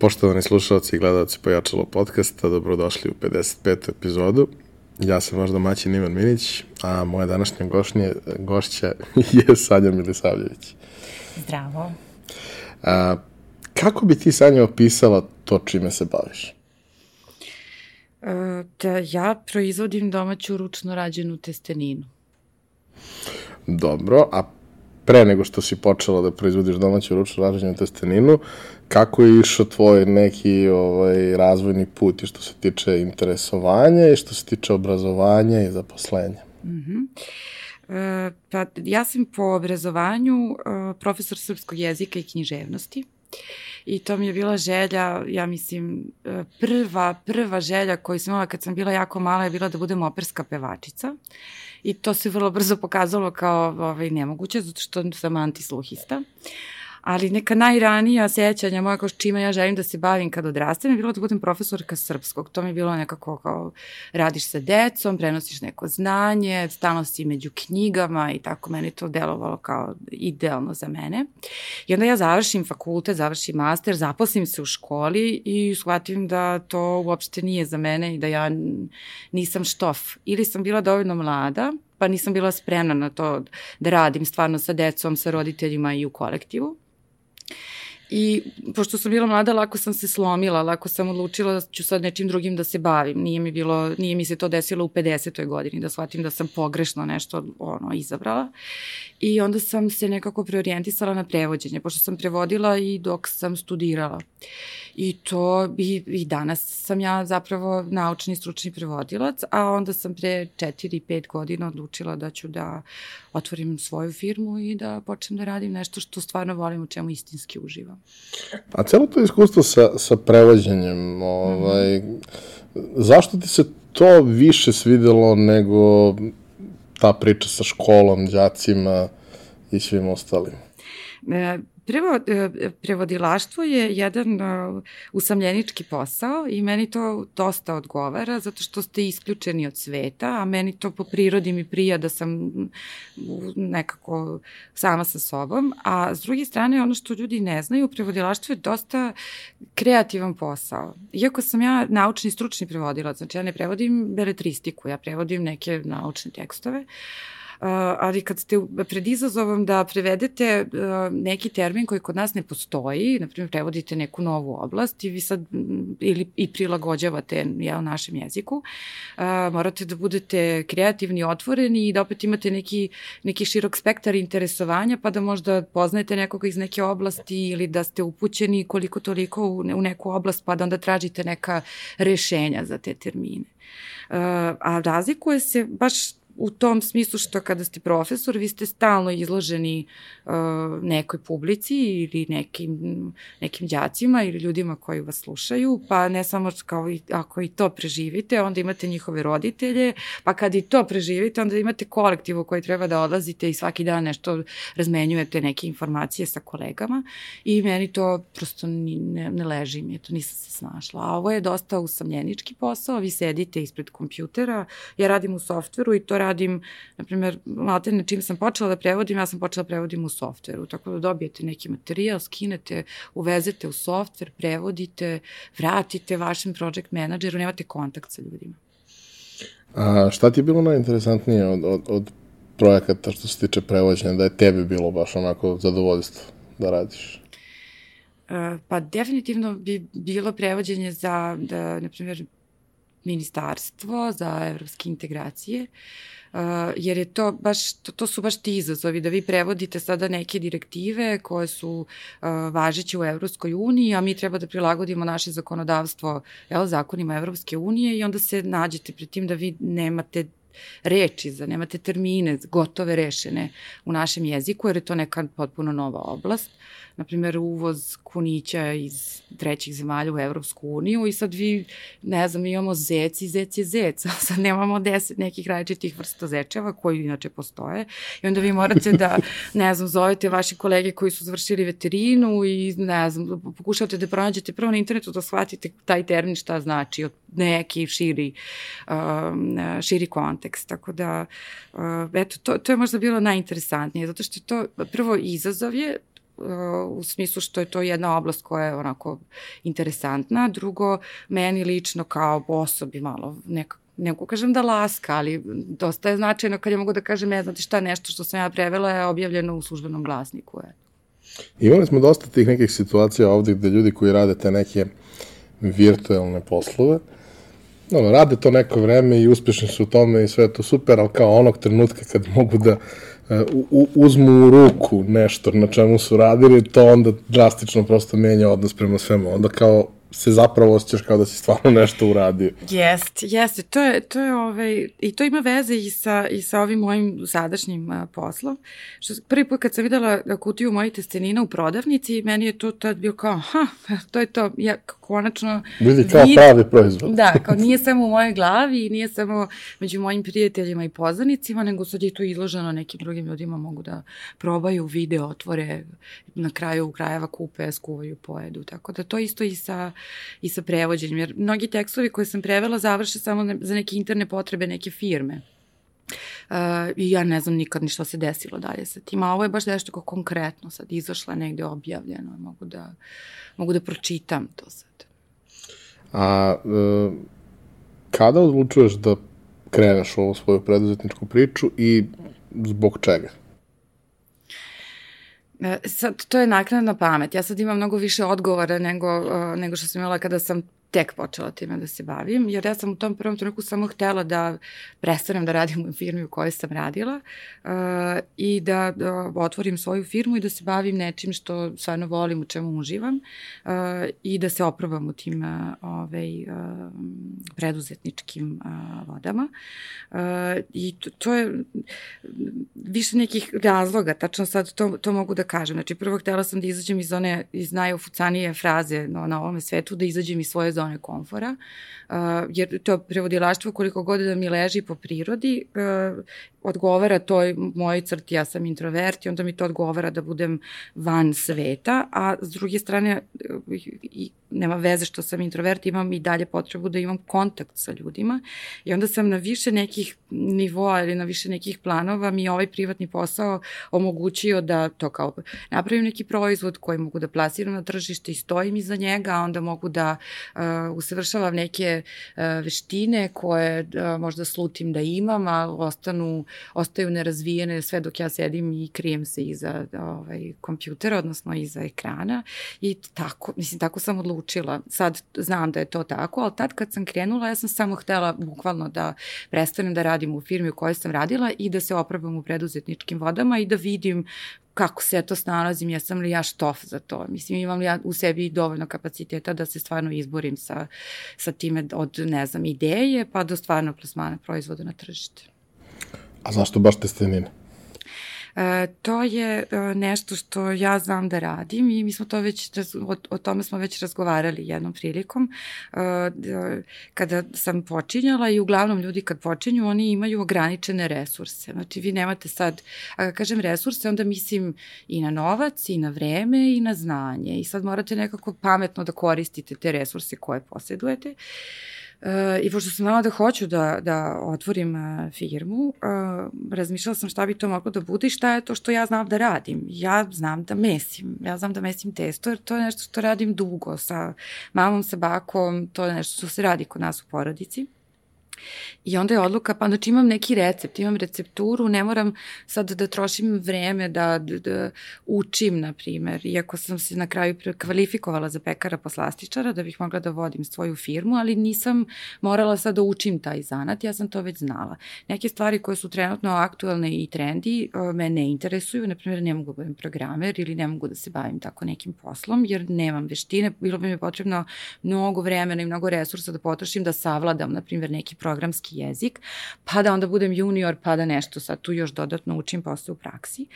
Poštovani slušalci i gledalci Pojačalo podcasta, dobrodošli u 55. epizodu. Ja sam vaš domaćin Ivan Minić, a moja današnja gošnje, gošća je Sanja Milisavljević. Zdravo. A, kako bi ti, Sanja, opisala to čime se baviš? E, da ja proizvodim domaću ručno rađenu testeninu. Dobro, a pre nego što si počela da proizvodiš domaću ručno rađenu testeninu, kako je išao tvoj neki ovaj, razvojni put i što se tiče interesovanja i što se tiče obrazovanja i zaposlenja? Mm -hmm. e, pa ja sam po obrazovanju e, profesor srpskog jezika i književnosti i to mi je bila želja, ja mislim, e, prva, prva želja koju sam imala kad sam bila jako mala je bila da budem operska pevačica i to se vrlo brzo pokazalo kao ovaj, nemoguće, zato što sam antisluhista. Uh, ali neka najranija sećanja moja kao čime ja želim da se bavim kad odrastem je bilo da budem profesorka srpskog. To mi je bilo nekako kao radiš sa decom, prenosiš neko znanje, stalno si među knjigama i tako meni to delovalo kao idealno za mene. I onda ja završim fakultet, završim master, zaposlim se u školi i shvatim da to uopšte nije za mene i da ja nisam štof. Ili sam bila dovoljno mlada, pa nisam bila spremna na to da radim stvarno sa decom, sa roditeljima i u kolektivu. I pošto sam bila mlada, lako sam se slomila, lako sam odlučila da ću sad nečim drugim da se bavim. Nije mi, bilo, nije mi se to desilo u 50. godini, da shvatim da sam pogrešno nešto ono, izabrala. I onda sam se nekako preorijentisala na prevođenje, pošto sam prevodila i dok sam studirala. I to i, i danas sam ja zapravo naučni stručni prevodilac, a onda sam pre 4-5 godina odlučila da ću da otvorim svoju firmu i da počnem da radim nešto što stvarno volim, u čemu istinski uživam. A celo to iskustvo sa, sa prevođenjem, ovaj, mm -hmm. zašto ti se to više svidelo nego ta priča sa školom, đacima i svim ostalim? E, Prvo, e, prevodilaštvo je jedan e, usamljenički posao i meni to dosta odgovara zato što ste isključeni od sveta, a meni to po prirodi mi prija da sam nekako sama sa sobom, a s druge strane ono što ljudi ne znaju, prevodilaštvo je dosta kreativan posao. Iako sam ja naučni stručni prevodilac, znači ja ne prevodim beletristiku, ja prevodim neke naučne tekstove, uh, ali kad ste pred izazovom da prevedete neki termin koji kod nas ne postoji, na primjer prevodite neku novu oblast i vi sad ili i prilagođavate ja, u našem jeziku, morate da budete kreativni, otvoreni i da opet imate neki, neki širok spektar interesovanja pa da možda poznajete nekoga iz neke oblasti ili da ste upućeni koliko toliko u, u neku oblast pa da onda tražite neka rešenja za te termine. a razlikuje se baš u tom smislu što kada ste profesor, vi ste stalno izloženi uh, nekoj publici ili nekim, nekim đacima ili ljudima koji vas slušaju, pa ne samo kao i, ako i to preživite, onda imate njihove roditelje, pa kad i to preživite, onda imate kolektiv u koji treba da odlazite i svaki dan nešto razmenjujete neke informacije sa kolegama i meni to prosto ni, ne, ne leži mi, to nisam se snašla. A ovo je dosta usamljenički posao, vi sedite ispred kompjutera, ja radim u softveru i to radim, na primjer, na čim sam počela da prevodim, ja sam počela da prevodim u softveru, tako da dobijete neki materijal, skinete, uvezete u softver, prevodite, vratite vašem project menadžeru, nemate kontakt sa ljudima. A šta ti je bilo najinteresantnije od, od, od projekata što se tiče prevođenja, da je tebi bilo baš onako zadovoljstvo da radiš? E, pa definitivno bi bilo prevođenje za, da, na primjer, ministarstvo za evropske integracije, uh, jer je to baš, to, to su baš ti izazovi, da vi prevodite sada neke direktive koje su uh, važeće u Evropskoj uniji, a mi treba da prilagodimo naše zakonodavstvo jel, zakonima Evropske unije i onda se nađete pred tim da vi nemate reči, za nemate termine gotove rešene u našem jeziku, jer je to neka potpuno nova oblast. Na primjer, uvoz kunića iz trećih zemalja u Evropsku uniju i sad vi, ne znam, imamo zec i zec je zec, a sad nemamo deset nekih različitih vrsta zečeva koji inače postoje i onda vi morate da, ne znam, zovete vaše kolege koji su završili veterinu i, ne znam, pokušavate da pronađete prvo na internetu da shvatite taj termin šta znači od neki širi, um, širi kontekst. Tako da, uh, eto, to, to je možda bilo najinteresantnije, zato što to prvo izazov je, u smislu što je to jedna oblast koja je onako interesantna. Drugo, meni lično kao osobi malo nekako ne mogu kažem da laska, ali dosta je značajno kad ja mogu da kažem, ne znate šta, nešto što sam ja prevela je objavljeno u službenom glasniku. Je. Imali smo dosta tih nekih situacija ovde gde ljudi koji rade te neke virtualne poslove, ono, rade to neko vreme i uspešni su u tome i sve je to super, ali kao onog trenutka kad mogu da uh, uzmu u ruku nešto na čemu su radili, to onda drastično prosto menja odnos prema svemu. Onda kao se zapravo osjećaš kao da si stvarno nešto uradio. Jest, jeste. To je, to je ovaj, i to ima veze i sa, i sa ovim mojim sadašnjim uh, poslom. Što, prvi put kad sam videla kutiju mojih testenina u prodavnici, meni je to tad bilo kao, ha, to je to, ja konačno... Vidi kao vid... pravi proizvod. Da, kao nije samo u mojoj glavi i nije samo među mojim prijateljima i poznanicima, nego sad je to izloženo nekim drugim ljudima, mogu da probaju, vide, otvore, na kraju krajeva kupe, skuvaju, pojedu. Tako da to isto i sa i sa prevođenjem, jer mnogi tekstovi koje sam prevela završe samo za neke interne potrebe neke firme. Uh, I ja ne znam nikad ni šta se desilo dalje sa tim, a ovo je baš nešto kao konkretno sad, izašla negde objavljeno, mogu da, mogu da pročitam to sad. A uh, kada odlučuješ da kreneš ovu svoju preduzetničku priču i zbog čega? E, sad, to je naknadna pamet. Ja sad imam mnogo više odgovora nego, uh, nego što sam imala kada sam tek počela time da se bavim, jer ja sam u tom prvom trenutku samo htela da prestanem da radim u firmi u kojoj sam radila uh, i da, da otvorim svoju firmu i da se bavim nečim što stvarno volim, u čemu uživam uh, i da se oprobam u tim uh, ovaj, uh, preduzetničkim uh, vodama. Uh, I to, to je više nekih razloga, tačno sad to, to mogu da kažem. Znači, prvo htela sam da izađem iz one, iz najofucanije fraze no, na ovome svetu, da izađem iz svoje zone komfora, uh, jer to prevodilaštvo koliko god da mi leži po prirodi, uh, odgovara toj mojoj crti, ja sam introvert i onda mi to odgovara da budem van sveta, a s druge strane i nema veze što sam introvert, imam i dalje potrebu da imam kontakt sa ljudima i onda sam na više nekih nivoa ili na više nekih planova mi ovaj privatni posao omogućio da to kao napravim neki proizvod koji mogu da plasiram na tržište i stojim iza njega, a onda mogu da uh, usavršavam neke uh, veštine koje uh, možda slutim da imam, a ostanu ostaju nerazvijene sve dok ja sedim i krijem se iza ovaj, kompjutera, odnosno iza ekrana i tako, mislim, tako sam odlučila. Sad znam da je to tako, ali tad kad sam krenula, ja sam samo htela bukvalno da prestanem da radim u firmi u kojoj sam radila i da se oprobam u preduzetničkim vodama i da vidim kako se ja to snalazim, jesam li ja štof za to. Mislim, imam li ja u sebi dovoljno kapaciteta da se stvarno izborim sa, sa time od, ne znam, ideje pa do stvarno plasmana proizvoda na tržište. A zašto baš testenine? E, to je e, nešto što ja znam da radim i mi smo to već, o, o tome smo već razgovarali jednom prilikom. E, kada sam počinjala i uglavnom ljudi kad počinju, oni imaju ograničene resurse. Znači vi nemate sad, a kažem resurse, onda mislim i na novac, i na vreme, i na znanje. I sad morate nekako pametno da koristite te resurse koje posjedujete. Uh, E, I pošto sam znala da hoću da, da otvorim uh, firmu, uh, razmišljala sam šta bi to moglo da bude i šta je to što ja znam da radim. Ja znam da mesim, ja znam da mesim testo, jer to je nešto što radim dugo sa mamom, sa bakom, to je nešto što se radi kod nas u porodici. I onda je odluka, pa znači imam neki recept, imam recepturu, ne moram sad da trošim vreme da, da, da učim, na primer, iako sam se na kraju kvalifikovala za pekara poslastičara da bih mogla da vodim svoju firmu, ali nisam morala sad da učim taj zanat, ja sam to već znala. Neke stvari koje su trenutno aktualne i trendi me ne interesuju, na primjer ne mogu da budem programer ili ne mogu da se bavim tako nekim poslom, jer nemam veštine, bilo bi mi potrebno mnogo vremena i mnogo resursa da potrošim da savladam, na primjer, neki programski jezik, pa da onda budem junior, pa da nešto sad tu još dodatno učim posle u praksi.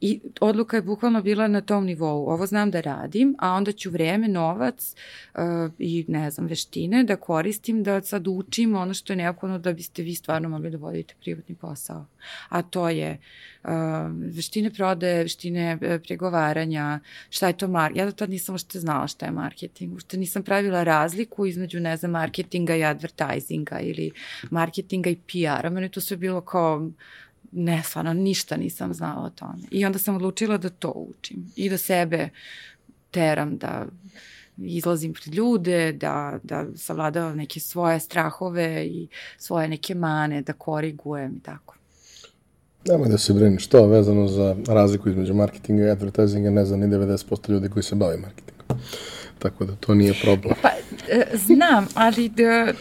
I odluka je bukvalno bila na tom nivou. Ovo znam da radim, a onda ću vreme, novac uh, i ne znam, veštine da koristim da sad učim ono što je neophodno da biste vi stvarno mogli da vodite privatni posao. A to je uh, veštine prodaje, veštine uh, pregovaranja, šta je to mar... Ja do tad nisam ušte znala šta je marketing, ušte nisam pravila razliku između, ne znam, marketinga i advertisinga ili marketinga i PR-a. Mene to sve bilo kao ne, stvarno ništa nisam znala o tome. I onda sam odlučila da to učim i da sebe teram da izlazim pred ljude, da, da savladavam neke svoje strahove i svoje neke mane, da korigujem i tako. Nemoj da se brini, što vezano za razliku između marketinga i advertisinga, ne znam ni 90% ljudi koji se bave marketingom. Tako da to nije problem. Pa, e, znam, ali... Da,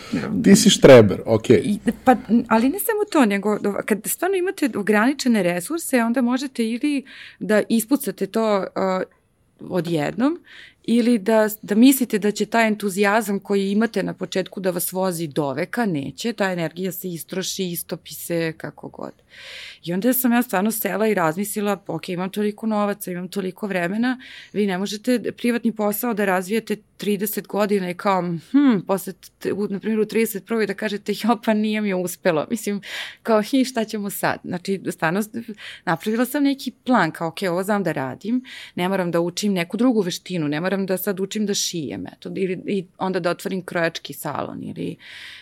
Ti si štreber, okej. Okay. Pa, ali ne samo to, nego kad stvarno imate ograničene resurse, onda možete ili da ispucate to uh, odjednom ili da, da mislite da će taj entuzijazam koji imate na početku da vas vozi do veka, neće, ta energija se istroši, istopi se, kako god. I onda sam ja stvarno sela i razmislila, ok, imam toliko novaca, imam toliko vremena, vi ne možete privatni posao da razvijete 30 godina i kao, hm, posle, na primjer, u 31. da kažete, jo, pa nije mi uspelo. Mislim, kao, hi, šta ćemo sad? Znači, stvarno, napravila sam neki plan, kao, ok, ovo znam da radim, ne moram da učim neku drugu veštinu, ne moram da sad učim da šijem, eto, ili, i onda da otvorim krojački salon, ili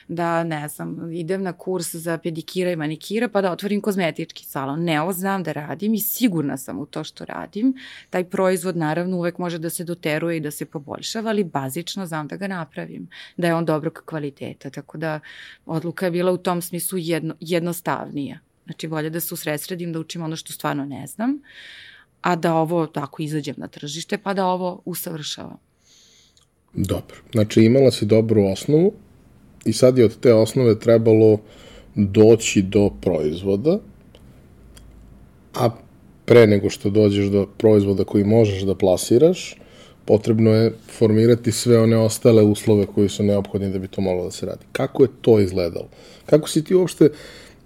da, ne znam, idem na kurs za pedikira i manikira, pa da otvorim kozmetički salon. Ne, ovo znam da radim i sigurna sam u to što radim. Taj proizvod, naravno, uvek može da se doteruje i da se poboljšava, ali bazično znam da ga napravim, da je on dobrog kvaliteta, tako da odluka je bila u tom smislu jedno, jednostavnija. Znači, bolje da se usredsredim, da učim ono što stvarno ne znam, a da ovo tako izađem na tržište, pa da ovo usavršavam. Dobro. Znači, imala si dobru osnovu i sad je od te osnove trebalo doći do proizvoda, a pre nego što dođeš do proizvoda koji možeš da plasiraš, potrebno je formirati sve one ostale uslove koji su neophodni da bi to moglo da se radi. Kako je to izgledalo? Kako si ti uopšte,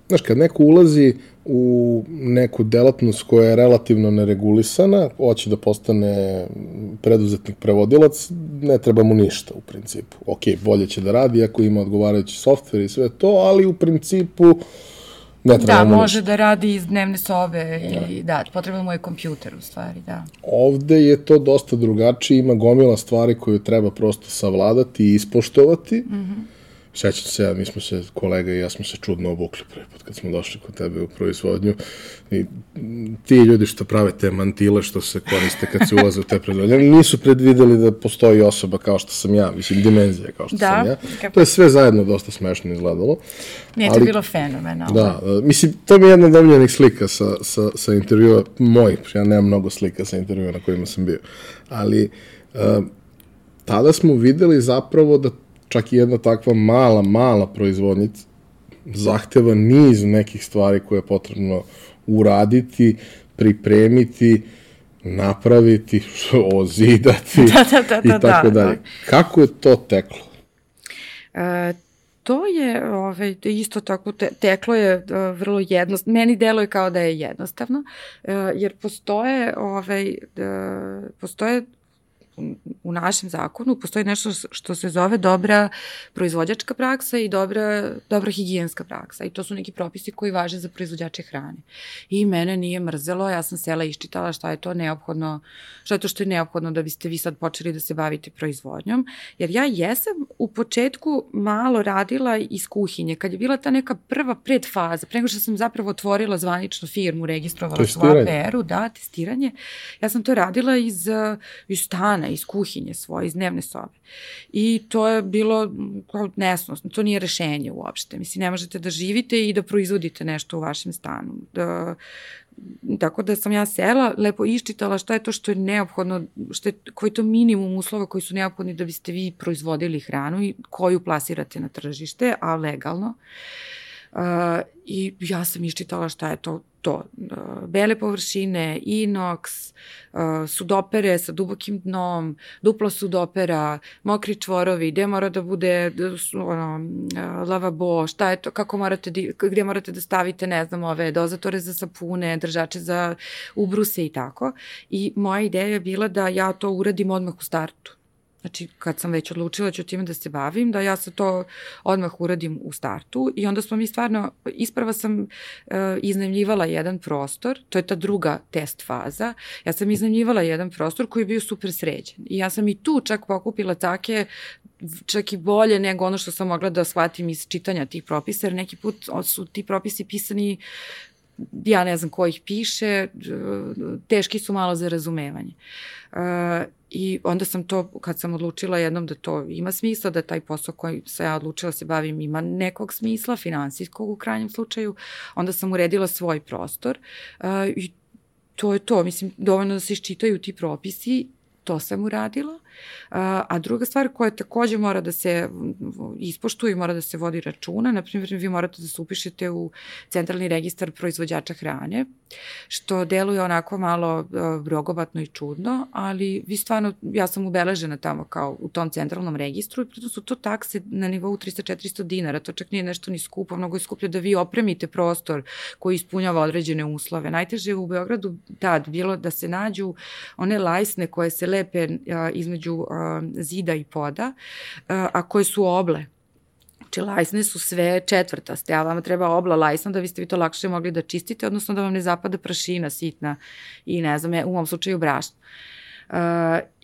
znaš, kad neko ulazi u neku delatnost koja je relativno neregulisana, hoće da postane preduzetnik prevodilac, ne treba mu ništa u principu. Ok, bolje će da radi ako ima odgovarajući softver i sve to, ali u principu uh, Ne treba da, može da radi iz dnevne sobe ili da, potrebno mu je kompjuter u stvari, da. Ovde je to dosta drugačije, ima gomila stvari koje treba prosto savladati i ispoštovati. Mm -hmm Sećam se, mi smo se, kolega i ja smo se čudno obukli prvi put kad smo došli kod tebe u proizvodnju i ti ljudi što prave te mantile što se koriste kad se ulaze u te proizvodnje, nisu predvideli da postoji osoba kao što sam ja, mislim, dimenzija kao što da, sam ja. Kako... To je sve zajedno dosta smešno izgledalo. Nije to bilo fenomenalno. Da, mislim, to mi je jedna domljenih slika sa, sa, sa intervjua, mojih, ja nemam mnogo slika sa intervjua na kojima sam bio, ali uh, tada smo videli zapravo da čak i jedna takva mala, mala proizvodnica zahteva niz nekih stvari koje je potrebno uraditi, pripremiti, napraviti, ozidati da, da, da, i da, tako da, dalje. Da. Kako je to teklo? E, to je ovaj, isto tako, te, teklo je uh, vrlo jednostavno, meni deluje kao da je jednostavno, uh, jer postoje, ovaj, uh, postoje u našem zakonu postoji nešto što se zove dobra proizvođačka praksa i dobra, dobra higijenska praksa i to su neki propisi koji važe za proizvođače hrane. I mene nije mrzelo, ja sam sela iščitala šta je to neophodno, šta je to što je neophodno da biste vi sad počeli da se bavite proizvodnjom, jer ja jesam u početku malo radila iz kuhinje, kad je bila ta neka prva predfaza, prego što sam zapravo otvorila zvaničnu firmu, registrovala u APR-u, da, testiranje, ja sam to radila iz, iz stana dana iz kuhinje svoje, iz dnevne sobe. I to je bilo kao nesnosno, to nije rešenje uopšte. Mislim, ne možete da živite i da proizvodite nešto u vašem stanu. Da, tako da sam ja sela, lepo iščitala šta je to što je neophodno, šta je, koji je to minimum uslova koji su neophodni da biste vi proizvodili hranu i koju plasirate na tržište, a legalno. Uh, I ja sam iščitala šta je to to, bele površine, inoks, sudopere sa dubokim dnom, duplo sudopera, mokri čvorovi, gde mora da bude ono, lavabo, šta je to, kako morate, gde morate da stavite, ne znam, ove dozatore za sapune, držače za ubruse i tako. I moja ideja je bila da ja to uradim odmah u startu Znači, kad sam već odlučila da ću time da se bavim, da ja se to odmah uradim u startu i onda smo mi stvarno, isprava sam uh, iznajmljivala jedan prostor, to je ta druga test faza, ja sam iznajmljivala jedan prostor koji je bio super sređen i ja sam i tu čak pokupila take čak i bolje nego ono što sam mogla da shvatim iz čitanja tih propisa, jer neki put su ti propisi pisani ja ne znam ko ih piše, teški su malo za razumevanje. Uh, I onda sam to, kad sam odlučila jednom da to ima smisla, da taj posao koji sam ja odlučila da se bavim ima nekog smisla, finansijskog u krajnjem slučaju, onda sam uredila svoj prostor uh, i to je to. Mislim, dovoljno da se iščitaju ti propisi to sam uradila. A druga stvar koja takođe mora da se ispoštuje i mora da se vodi računa, na primjer vi morate da se upišete u centralni registar proizvođača hrane, što deluje onako malo rogobatno i čudno, ali vi stvarno, ja sam ubeležena tamo kao u tom centralnom registru i pritom su to takse na nivou 300-400 dinara, to čak nije nešto ni skupo, mnogo je skuplje da vi opremite prostor koji ispunjava određene uslove. Najteže je u Beogradu tad bilo da se nađu one lajsne koje se lepe između između zida i poda, a koje su oble. Znači, lajsne su sve četvrtaste, a vama treba obla lajsna da biste vi to lakše mogli da čistite, odnosno da vam ne zapada prašina sitna i ne znam, u ovom slučaju brašna. Uh,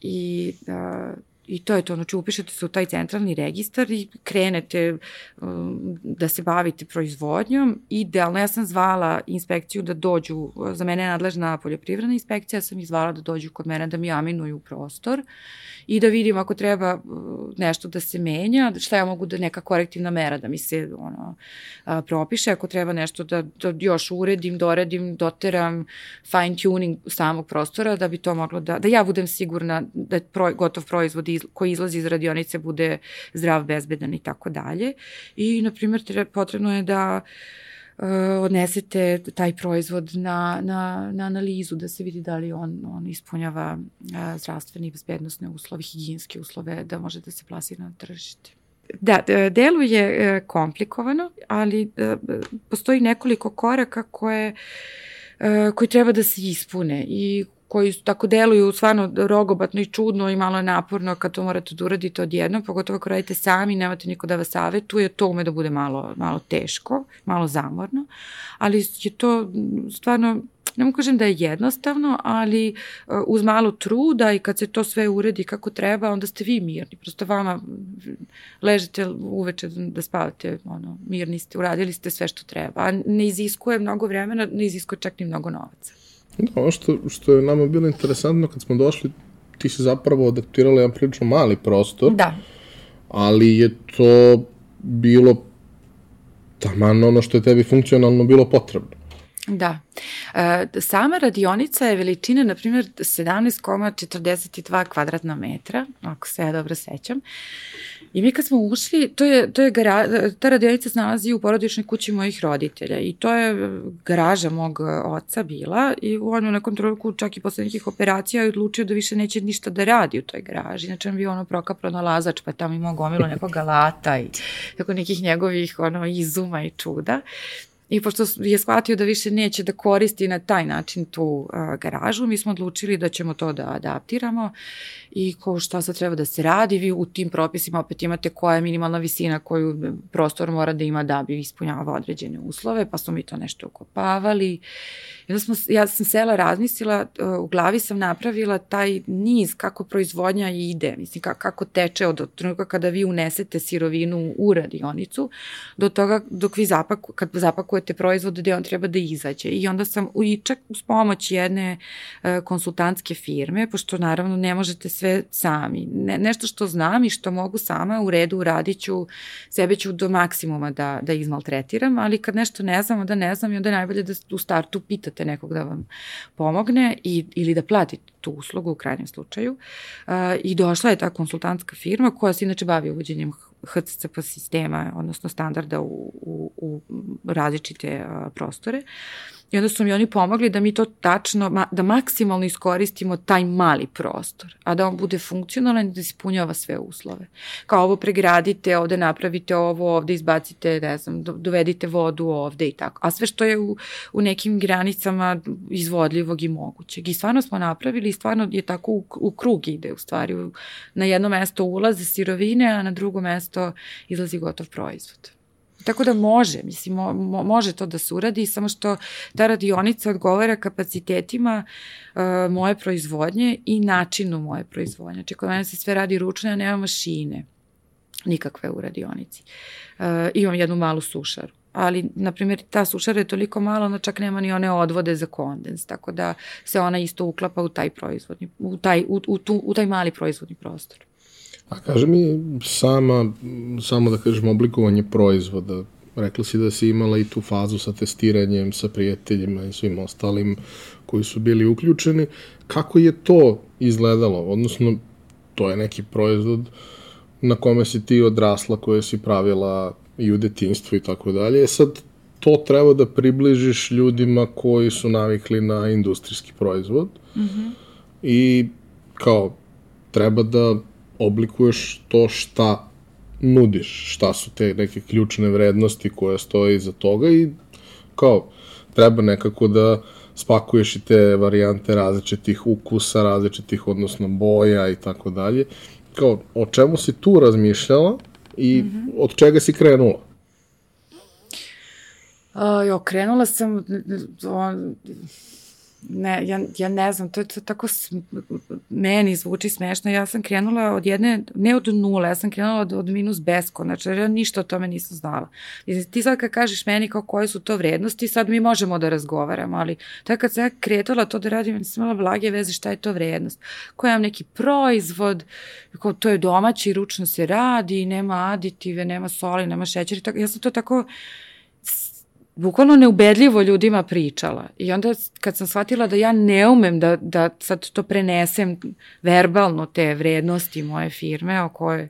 I uh, I to je to, znači upišete se u taj centralni registar i krenete um, da se bavite proizvodnjom. Idealno, ja sam zvala inspekciju da dođu, za mene je nadležna poljoprivredna inspekcija, ja sam ih zvala da dođu kod mene da mi aminuju prostor i da vidim ako treba uh, nešto da se menja, šta ja mogu da neka korektivna mera da mi se ono, a, propiše, ako treba nešto da, da još uredim, doredim, doteram, fine tuning samog prostora da bi to moglo da, da ja budem sigurna da je pro, gotov proizvod koji izlazi iz radionice bude zdrav, bezbedan i tako dalje. I, na primjer, potrebno je da uh, odnesete taj proizvod na, na, na analizu da se vidi da li on, on ispunjava uh, zdravstvene i bezbednostne uslove, higijenske uslove da može da se plasira na tržište. Da, deluje uh, komplikovano, ali postoji nekoliko koraka koje koji treba da se ispune i koji tako deluju stvarno rogobatno i čudno i malo naporno kad to morate da uradite odjedno, pogotovo ako radite sami, nemate niko da vas savetuje, to ume da bude malo, malo teško, malo zamorno, ali je to stvarno ne mogu kažem da je jednostavno, ali uh, uz malo truda i kad se to sve uredi kako treba, onda ste vi mirni. Prosto vama ležete uveče da spavate, ono, mirni ste, uradili ste sve što treba. A ne iziskuje mnogo vremena, ne iziskuje čak ni mnogo novaca. Da, ono što, što je nama bilo interesantno kad smo došli, ti si zapravo adaptirala jedan prilično mali prostor. Da. Ali je to bilo taman ono što je tebi funkcionalno bilo potrebno. Da. E, sama radionica je veličina, na primjer, 17,42 kvadratna metra, ako se ja dobro sećam. I mi kad smo ušli, to je, to je gara, ta radionica se nalazi u porodičnoj kući mojih roditelja i to je garaža mog oca bila i on je na kontrolku čak i posle nekih operacija je odlučio da više neće ništa da radi u toj garaži. Znači on bio ono prokapro nalazač pa tamo imao gomilo nekog alata i tako nekih njegovih ono izuma i čuda. I pošto je shvatio da više neće da koristi na taj način tu uh, garažu, mi smo odlučili da ćemo to da adaptiramo i ko šta sad treba da se radi, vi u tim propisima opet imate koja je minimalna visina koju prostor mora da ima da bi ispunjavao određene uslove, pa smo mi to nešto ukopavali. I onda smo, ja sam sela razmislila, uh, u glavi sam napravila taj niz kako proizvodnja ide, mislim kako, teče od trenutka kada vi unesete sirovinu u radionicu do toga dok vi zapaku, kad zapakujete proizvod gde on treba da izađe. I onda sam i čak uz pomoć jedne uh, konsultantske firme, pošto naravno ne možete sve sami. Ne, nešto što znam i što mogu sama u redu uradit ću, sebe ću do maksimuma da, da izmaltretiram, ali kad nešto ne znam, onda ne znam i onda je najbolje da u startu pitate nekog da vam pomogne i, ili da platite tu uslugu u krajnjem slučaju. Uh, I došla je ta konsultantska firma koja se inače bavi uvođenjem HCCP sistema, odnosno standarda u, u, u različite prostore. I onda su mi oni pomogli da mi to tačno, da maksimalno iskoristimo taj mali prostor, a da on bude funkcionalan i da ispunjava sve uslove. Kao ovo pregradite, ovde napravite ovo, ovde izbacite, ne znam, dovedite vodu ovde i tako. A sve što je u, u nekim granicama izvodljivog i mogućeg. I stvarno smo napravili i stvarno je tako u, u krug ide u stvari. Na jedno mesto ulaze sirovine, a na drugo mesto izlazi gotov proizvod. Tako da može, mislim, mo, mo, može to da se uradi, samo što ta radionica odgovara kapacitetima uh, moje proizvodnje i načinu moje proizvodnje. Znači, kod mene se sve radi ručno, ja nema mašine nikakve u radionici. Uh, imam jednu malu sušaru ali, na primjer, ta sušara je toliko mala, ona čak nema ni one odvode za kondens, tako da se ona isto uklapa u taj proizvodni, u taj, u, u, tu, u taj mali proizvodni prostor. A kaže mi sama, samo da kažem, oblikovanje proizvoda, rekla si da si imala i tu fazu sa testiranjem, sa prijateljima i svim ostalim koji su bili uključeni. Kako je to izgledalo? Odnosno, to je neki proizvod na kome si ti odrasla, koje si pravila i u detinstvu i tako dalje. Sad, to treba da približiš ljudima koji su navikli na industrijski proizvod mm -hmm. i kao treba da oblikuješ to šta nudiš, šta su te neke ključne vrednosti koje stoje iza toga i kao treba nekako da spakuješ i te varijante različitih ukusa, različitih, odnosno boja i tako dalje. Kao, o čemu si tu razmišljala i mm -hmm. od čega si krenula? Uh, jo, krenula sam, on, ne, ja, ja ne znam, to je to tako meni zvuči smešno, ja sam krenula od jedne, ne od nule, ja sam krenula od, od minus besko, znači ja ništa o tome nisam znala. I ti sad kad kažeš meni kao koje su to vrednosti, sad mi možemo da razgovaramo, ali to je kad sam ja kretala to da radim, nisam imala blage veze šta je to vrednost. Koja je neki proizvod, kao to je domaći, ručno se radi, nema aditive, nema soli, nema šećeri, tako, ja sam to tako bukvalno neubedljivo ljudima pričala. I onda kad sam shvatila da ja ne umem da, da sad to prenesem verbalno te vrednosti moje firme o kojoj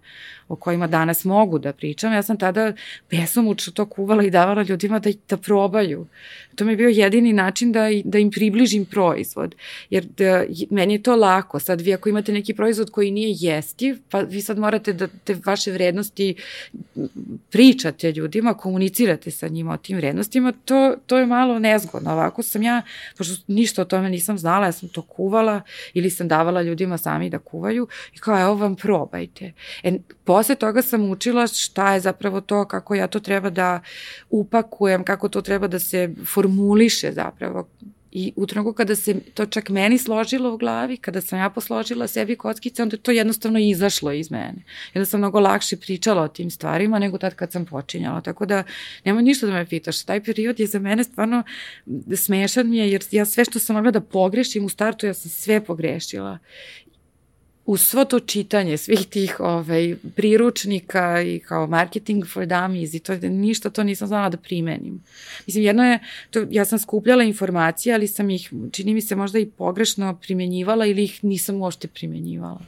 o kojima danas mogu da pričam, ja sam tada besomučno to kuvala i davala ljudima da, da probaju. To mi je bio jedini način da, da im približim proizvod. Jer da, meni je to lako. Sad vi ako imate neki proizvod koji nije jestiv, pa vi sad morate da te vaše vrednosti pričate ljudima, komunicirate sa njima o tim vrednostima, to, to je malo nezgodno. Ovako sam ja, pošto ništa o tome nisam znala, ja sam to kuvala ili sam davala ljudima sami da kuvaju i kao evo vam probajte. E, posle toga sam učila šta je zapravo to, kako ja to treba da upakujem, kako to treba da se formuliše zapravo. I u trenutku kada se to čak meni složilo u glavi, kada sam ja posložila sebi kockice, onda je to jednostavno izašlo iz mene. Onda sam mnogo lakše pričala o tim stvarima nego tad kad sam počinjala. Tako da nema ništa da me pitaš. Taj period je za mene stvarno smešan mi je jer ja sve što sam mogla da pogrešim u startu, ja sam sve pogrešila uz svo to čitanje svih tih ovaj, priručnika i kao marketing for dummies i to, ništa to nisam znala da primenim. Mislim, jedno je, to, ja sam skupljala informacije, ali sam ih, čini mi se, možda i pogrešno primenjivala ili ih nisam uopšte primenjivala.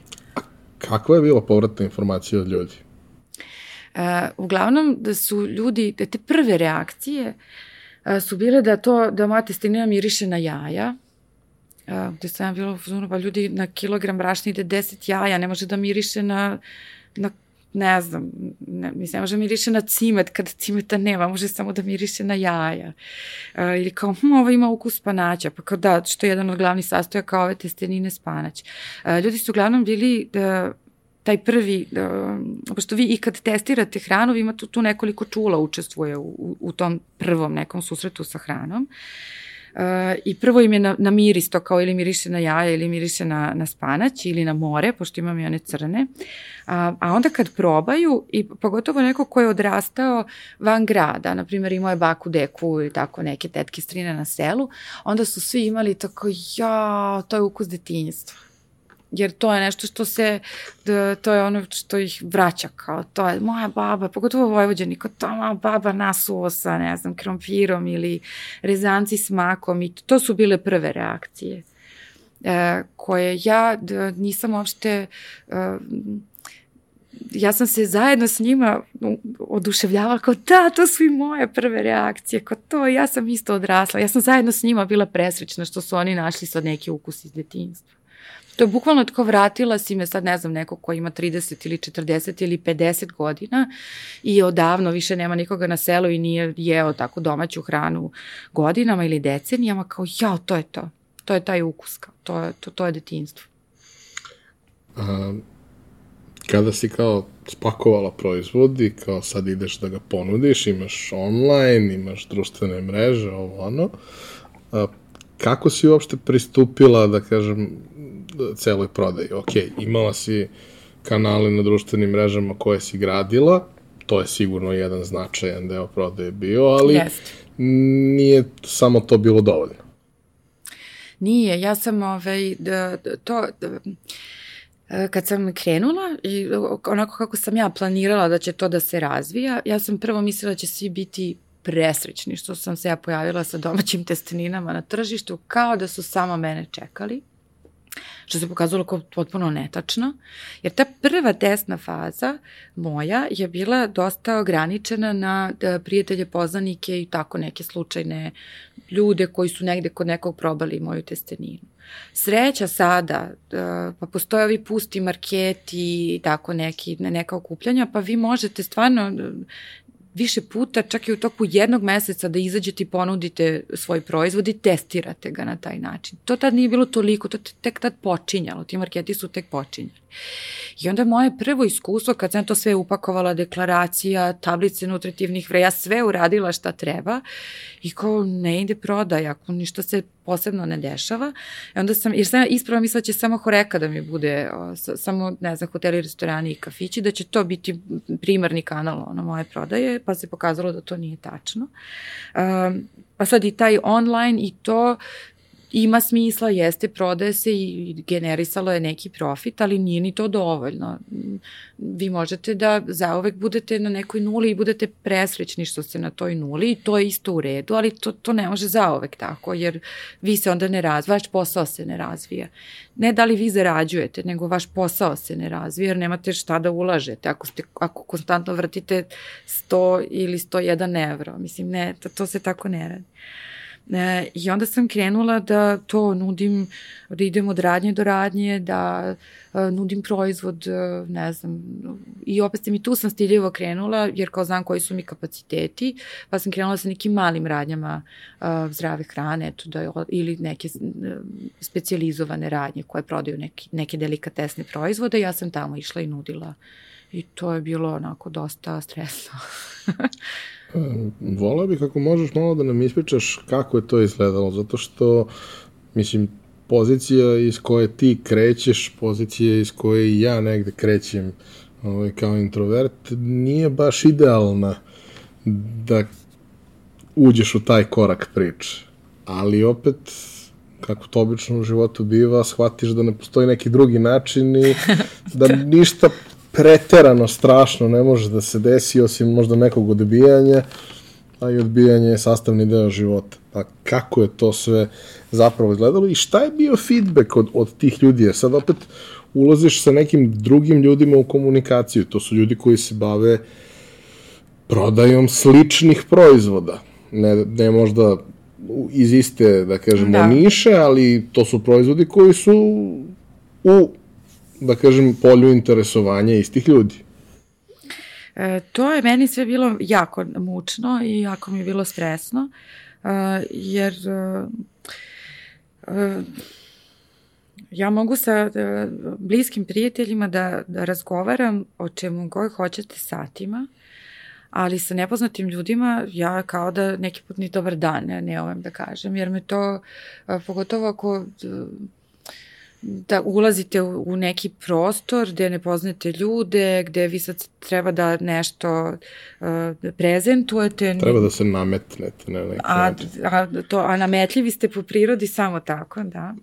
Kakva je bila povratna informacija od ljudi? Uh, uglavnom da su ljudi, da te prve reakcije uh, su bile da to, da moja testina miriše na jaja, gde sam ja bila u pa ljudi na kilogram brašna ide 10 jaja, ne može da miriše na, na ne znam, ne, mislim, ne može da miriše na cimet, kad cimeta nema, može samo da miriše na jaja. Uh, ili kao, hm, ovo ima ukus spanaća, pa kao da, što je jedan od glavnih sastojaka ove testenine spanać. Uh, ljudi su uglavnom bili uh, taj prvi, uh, pošto vi i kad testirate hranu, vi imate tu nekoliko čula učestvuje u, u, u tom prvom nekom susretu sa hranom. Uh, I prvo im je na, na miris to kao ili miriše na jaja ili miriše na, na spanać ili na more, pošto imam i one crne. A, a onda kad probaju, i pogotovo neko ko je odrastao van grada, na primjer imao je baku, deku i tako neke tetke strine na selu, onda su svi imali tako, ja, to je ukus detinjstva jer to je nešto što se, da, to je ono što ih vraća kao, to je moja baba, pogotovo Vojvođani, kao to moja baba nasuo sa, ne znam, krompirom ili rezanci s makom i to su bile prve reakcije e, koje ja da, nisam uopšte e, ja sam se zajedno s njima oduševljavala kao da, to su i moje prve reakcije, kao to, ja sam isto odrasla, ja sam zajedno s njima bila presrećna što su oni našli sad neki ukus iz detinjstva. To je bukvalno tako vratila si me sad, ne znam, neko ko ima 30 ili 40 ili 50 godina i odavno više nema nikoga na selu i nije jeo tako domaću hranu godinama ili decenijama, kao jao, to je to. To je taj ukus, kao, to, je, to, to je detinstvo. A, kada si kao spakovala proizvod i kao sad ideš da ga ponudiš, imaš online, imaš društvene mreže, ovo ono, a, kako si uopšte pristupila, da kažem, celoj prodaji. Ok, imala si kanale na društvenim mrežama koje si gradila, to je sigurno jedan značajan deo prodaje bio, ali Jeste. nije samo to bilo dovoljno. Nije, ja sam ovaj, da, da, to, da, kad sam krenula i onako kako sam ja planirala da će to da se razvija, ja sam prvo mislila da će svi biti presrećni što sam se ja pojavila sa domaćim testeninama na tržištu, kao da su samo mene čekali što se pokazalo kao potpuno netačno, jer ta prva testna faza moja je bila dosta ograničena na da, prijatelje, poznanike i tako neke slučajne ljude koji su negde kod nekog probali moju testeninu. Sreća sada, da, pa postoje ovi pusti marketi i tako neki, neka okupljanja, pa vi možete stvarno više puta, čak i u toku jednog meseca da izađete i ponudite svoj proizvod i testirate ga na taj način. To tad nije bilo toliko, to tek tad počinjalo, ti marketi su tek počinjali. I onda moje prvo iskustvo, kad sam to sve upakovala, deklaracija, tablice nutritivnih vreja, sve uradila šta treba i kao ne ide prodaj, ako ništa se posebno ne dešava. I onda sam, jer sam ispravo mislila da će samo horeka da mi bude, o, samo, ne znam, hoteli, restorani i kafići, da će to biti primarni kanal ono, moje prodaje, pa se pokazalo da to nije tačno. Um, pa sad i taj online i to ima smisla, jeste, prodaje se i generisalo je neki profit, ali nije ni to dovoljno. Vi možete da zaovek budete na nekoj nuli i budete presrećni što ste na toj nuli i to je isto u redu, ali to, to ne može zaovek tako, jer vi se onda ne razvija, vaš posao se ne razvija. Ne da li vi zarađujete, nego vaš posao se ne razvija, jer nemate šta da ulažete. Ako, ste, ako konstantno vrtite 100 ili 101 evro, mislim, ne, to, to se tako ne radi. E, I onda sam krenula da to nudim, da idem od radnje do radnje, da e, nudim proizvod, e, ne znam, i opet mi tu sam stiljivo krenula, jer kao znam koji su mi kapaciteti, pa sam krenula sa nekim malim radnjama e, zdrave hrane, eto, da, ili neke e, specializovane radnje koje prodaju neki, neke delikatesne proizvode, ja sam tamo išla i nudila i to je bilo onako dosta stresno. Volao bih ako možeš malo da nam ispričaš kako je to izgledalo, zato što, mislim, pozicija iz koje ti krećeš, pozicija iz koje ja negde krećem ovaj, kao introvert, nije baš idealna da uđeš u taj korak priče. Ali opet, kako to obično u životu biva, shvatiš da ne postoji neki drugi način i da ništa preterano strašno ne može da se desi osim možda nekog odbijanja, a i odbijanje je sastavni deo života. Pa kako je to sve zapravo izgledalo i šta je bio feedback od, od tih ljudi? Jer sad opet ulaziš sa nekim drugim ljudima u komunikaciju. To su ljudi koji se bave prodajom sličnih proizvoda. Ne, ne možda iz iste, da kažemo, da. niše, ali to su proizvodi koji su u da kažem, polju interesovanja istih ljudi. E, to je meni sve bilo jako mučno i jako mi je bilo stresno, e, jer e, e, ja mogu sa e, bliskim prijateljima da, da razgovaram o čemu god hoćete satima, ali sa nepoznatim ljudima ja kao da neki put ni dobar dan ne, ne ovem da kažem, jer me to, e, pogotovo ako da ulazite u, u neki prostor gde ne poznate ljude, gde vi sad treba da nešto uh, prezentujete. Treba da se nametnete na neki a. A, to, a nametljivi ste po prirodi samo tako, da.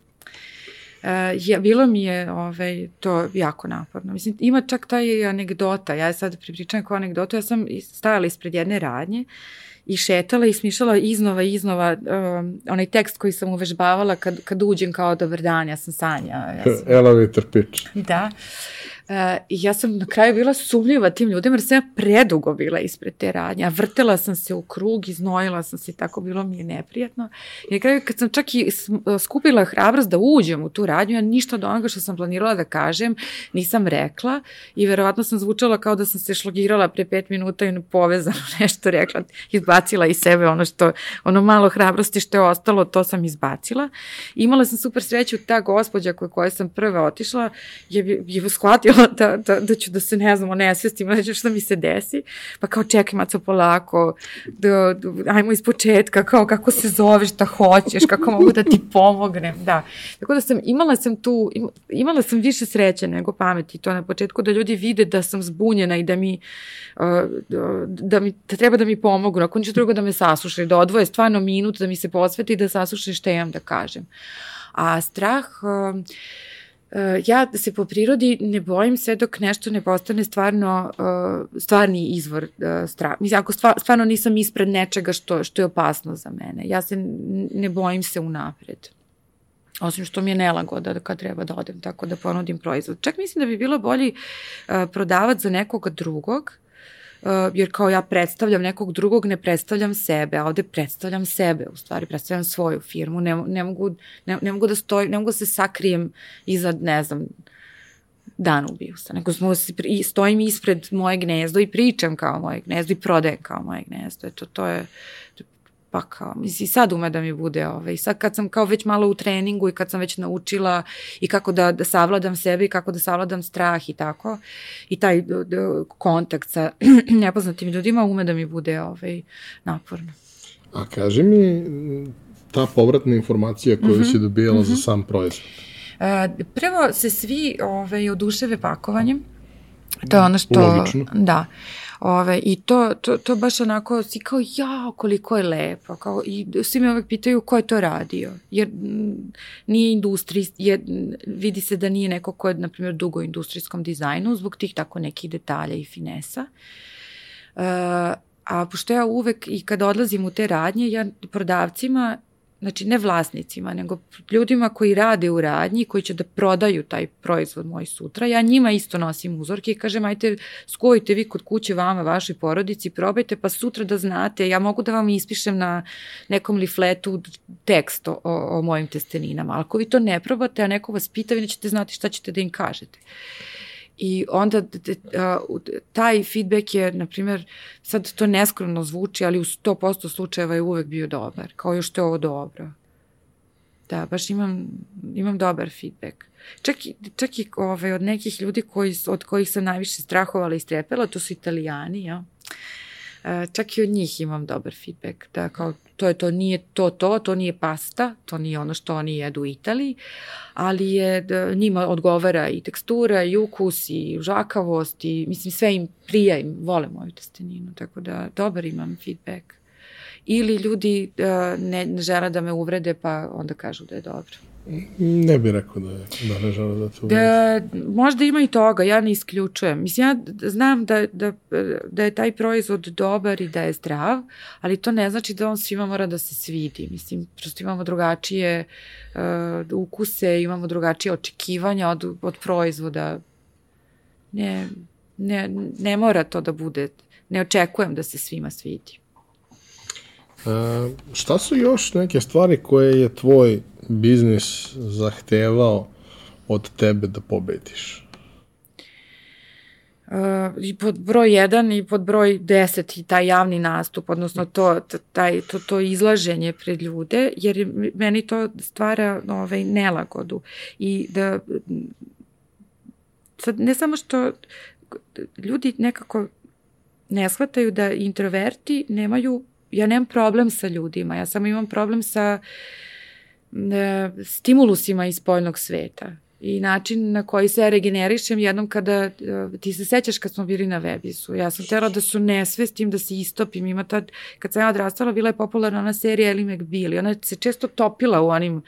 Uh, je, bilo mi je ovaj, to jako naporno. Mislim, ima čak taj anegdota, ja sad pripričam kao anegdotu, ja sam stajala ispred jedne radnje i šetala i smišljala iznova i iznova um, onaj tekst koji sam uvežbavala kad, kad uđem kao dobar dan, ja sam Sanja. Ja sam... Elevator pitch. Da. Uh, I ja sam na kraju bila sumljiva tim ljudima, jer sam ja predugo bila ispred te radnje, a vrtela sam se u krug, iznojila sam se, tako bilo mi je neprijatno. I na kraju kad sam čak i skupila hrabrost da uđem u tu radnju, ja ništa od onoga što sam planirala da kažem nisam rekla i verovatno sam zvučala kao da sam se šlogirala pre pet minuta i povezano nešto rekla, izbacila iz sebe ono što, ono malo hrabrosti što je ostalo, to sam izbacila. I imala sam super sreću, ta gospođa koja sam prva otišla je, je shvatila da, da, da ću da se, ne znam, onesvestim, da će što mi se desi, pa kao čekaj maco polako, da, da, ajmo iz početka, kao kako se zoveš, šta hoćeš, kako mogu da ti pomognem, da. Tako da sam, imala sam tu, imala sam više sreće nego pameti to na početku, da ljudi vide da sam zbunjena i da mi, da, da mi, da treba da mi pomogu, ako ništa drugo da me saslušaju, da odvoje stvarno minut, da mi se posveti i da saslušaju šta imam da kažem. A strah, ja se po prirodi ne bojim sve dok nešto ne postane stvarno uh, stvarni izvor uh, straha. Mislim, ako stvarno nisam ispred nečega što, što je opasno za mene. Ja se ne bojim se unapred. Osim što mi je nelagoda da kad treba da odem tako da ponudim proizvod. Čak mislim da bi bilo bolji prodavac za nekoga drugog jer kao ja predstavljam nekog drugog, ne predstavljam sebe, a ovde predstavljam sebe, u stvari predstavljam svoju firmu, ne, ne, mogu, ne, ne mogu da stoj, ne mogu da se sakrijem iza, ne znam, Danubijusa, nego smo, stojim ispred moje gnezdo i pričam kao moje gnezdo i prodajem kao moje gnezdo. Eto, to je, pa kao, misli, sad ume da mi bude, ovaj, sad kad sam kao već malo u treningu i kad sam već naučila i kako da, da savladam sebe i kako da savladam strah i tako, i taj d, d, kontakt sa nepoznatim ljudima ume da mi bude ovaj, naporno. A kaži mi, ta povratna informacija koju mm -hmm. si dobijala mm -hmm. za mhm. sam proizvod? E, prvo se svi ovaj, oduševe pakovanjem, to je ono što... Logično. Da. Ove, I to, to, to baš onako, si kao, ja, koliko je lepo. Kao, I svi me uvek pitaju ko je to radio. Jer nije industrij, je, vidi se da nije neko ko je, na primjer, dugo u industrijskom dizajnu, zbog tih tako nekih detalja i finesa. Uh, a pošto ja uvek i kada odlazim u te radnje, ja prodavcima znači ne vlasnicima, nego ljudima koji rade u radnji, koji će da prodaju taj proizvod moj sutra, ja njima isto nosim uzorke i kažem, ajte, skojite vi kod kuće vama, vašoj porodici, probajte, pa sutra da znate, ja mogu da vam ispišem na nekom lifletu tekst o, o mojim testeninama, ali ako vi to ne probate, a neko vas pita, vi nećete znati šta ćete da im kažete. I onda taj feedback je, na primjer, sad to neskromno zvuči, ali u 100% slučajeva je uvek bio dobar, kao još to je ovo dobro. Da, baš imam, imam dobar feedback. Čak, i, čak i ovaj, od nekih ljudi koji, od kojih sam najviše strahovala i strepela, to su italijani, ja. E, čak i od njih imam dobar feedback, da kao to je to, nije to to, to nije pasta, to nije ono što oni jedu u Italiji, ali je da, njima odgovara i tekstura, i ukus, i žakavost, i mislim sve im prija, im vole moju testeninu, tako da dobar imam feedback. Ili ljudi uh, ne, ne žele da me uvrede, pa onda kažu da je dobro. Ne bih rekao da, je, da žele da te Da, možda ima i toga, ja ne isključujem. Mislim, ja znam da, da, da je taj proizvod dobar i da je zdrav, ali to ne znači da on svima mora da se svidi. Mislim, prosto imamo drugačije uh, ukuse, imamo drugačije očekivanja od, od proizvoda. Ne, ne, ne mora to da bude, ne očekujem da se svima svidi. E, šta su još neke stvari koje je tvoj biznis zahtevao od tebe da pobediš? Uh, i pod broj 1 i pod broj 10 i taj javni nastup, odnosno to, taj, to, to izlaženje pred ljude, jer meni to stvara ovaj, nelagodu. I da, sad ne samo što ljudi nekako ne shvataju da introverti nemaju ja nemam problem sa ljudima, ja samo imam problem sa e, stimulusima iz spoljnog sveta i način na koji se regenerišem jednom kada, uh, ti se sećaš kad smo bili na Webisu, ja sam tela da su nesvestim, da se istopim, ima tad, kad sam ja odrastala, bila je popularna ona serija Ellie McBeal ona se često topila u onim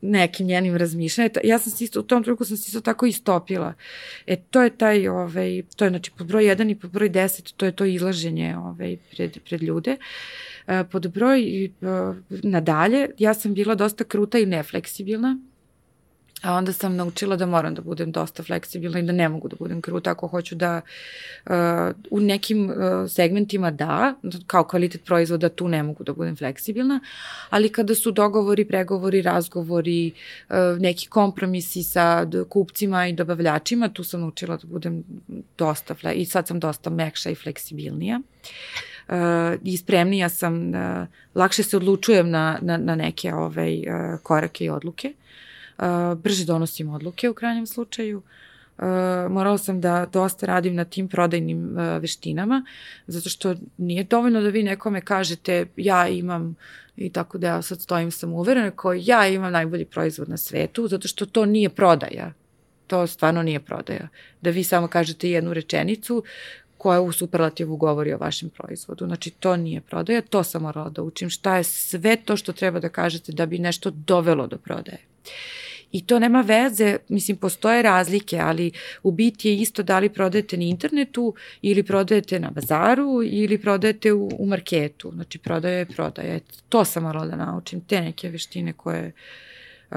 nekim njenim razmišljanjima, ja sam se isto, u tom trenutku sam se isto tako istopila. E, to je taj, ovaj, to je znači pod broj 1 i pod broj 10, to je to izlaženje ovaj, pred, pred ljude. E, pod broj e, nadalje, ja sam bila dosta kruta i nefleksibilna, A onda sam naučila da moram da budem dosta fleksibilna i da ne mogu da budem kruta ako hoću da uh, u nekim uh, segmentima da, kao kvalitet proizvoda tu ne mogu da budem fleksibilna, ali kada su dogovori, pregovori, razgovori, uh, neki kompromisi sa kupcima i dobavljačima, tu sam naučila da budem dosta, fle i sad sam dosta mekša i fleksibilnija. Uh, i spremnija sam, uh, lakše se odlučujem na, na, na neke ovaj, uh, korake i odluke. Uh, brže donosim odluke u krajnjem slučaju. Uh, morala sam da dosta radim na tim prodajnim uh, veštinama, zato što nije dovoljno da vi nekome kažete ja imam i tako da ja sad stojim sam uverena koji ja imam najbolji proizvod na svetu, zato što to nije prodaja. To stvarno nije prodaja. Da vi samo kažete jednu rečenicu koja u superlativu govori o vašem proizvodu. Znači, to nije prodaja, to sam morala da učim. Šta je sve to što treba da kažete da bi nešto dovelo do prodaje. I to nema veze, mislim, postoje razlike, ali u biti je isto da li prodajete na internetu ili prodajete na bazaru ili prodajete u, u marketu. Znači, prodaja je prodaja. To sam morala da naučim, te neke veštine koje uh,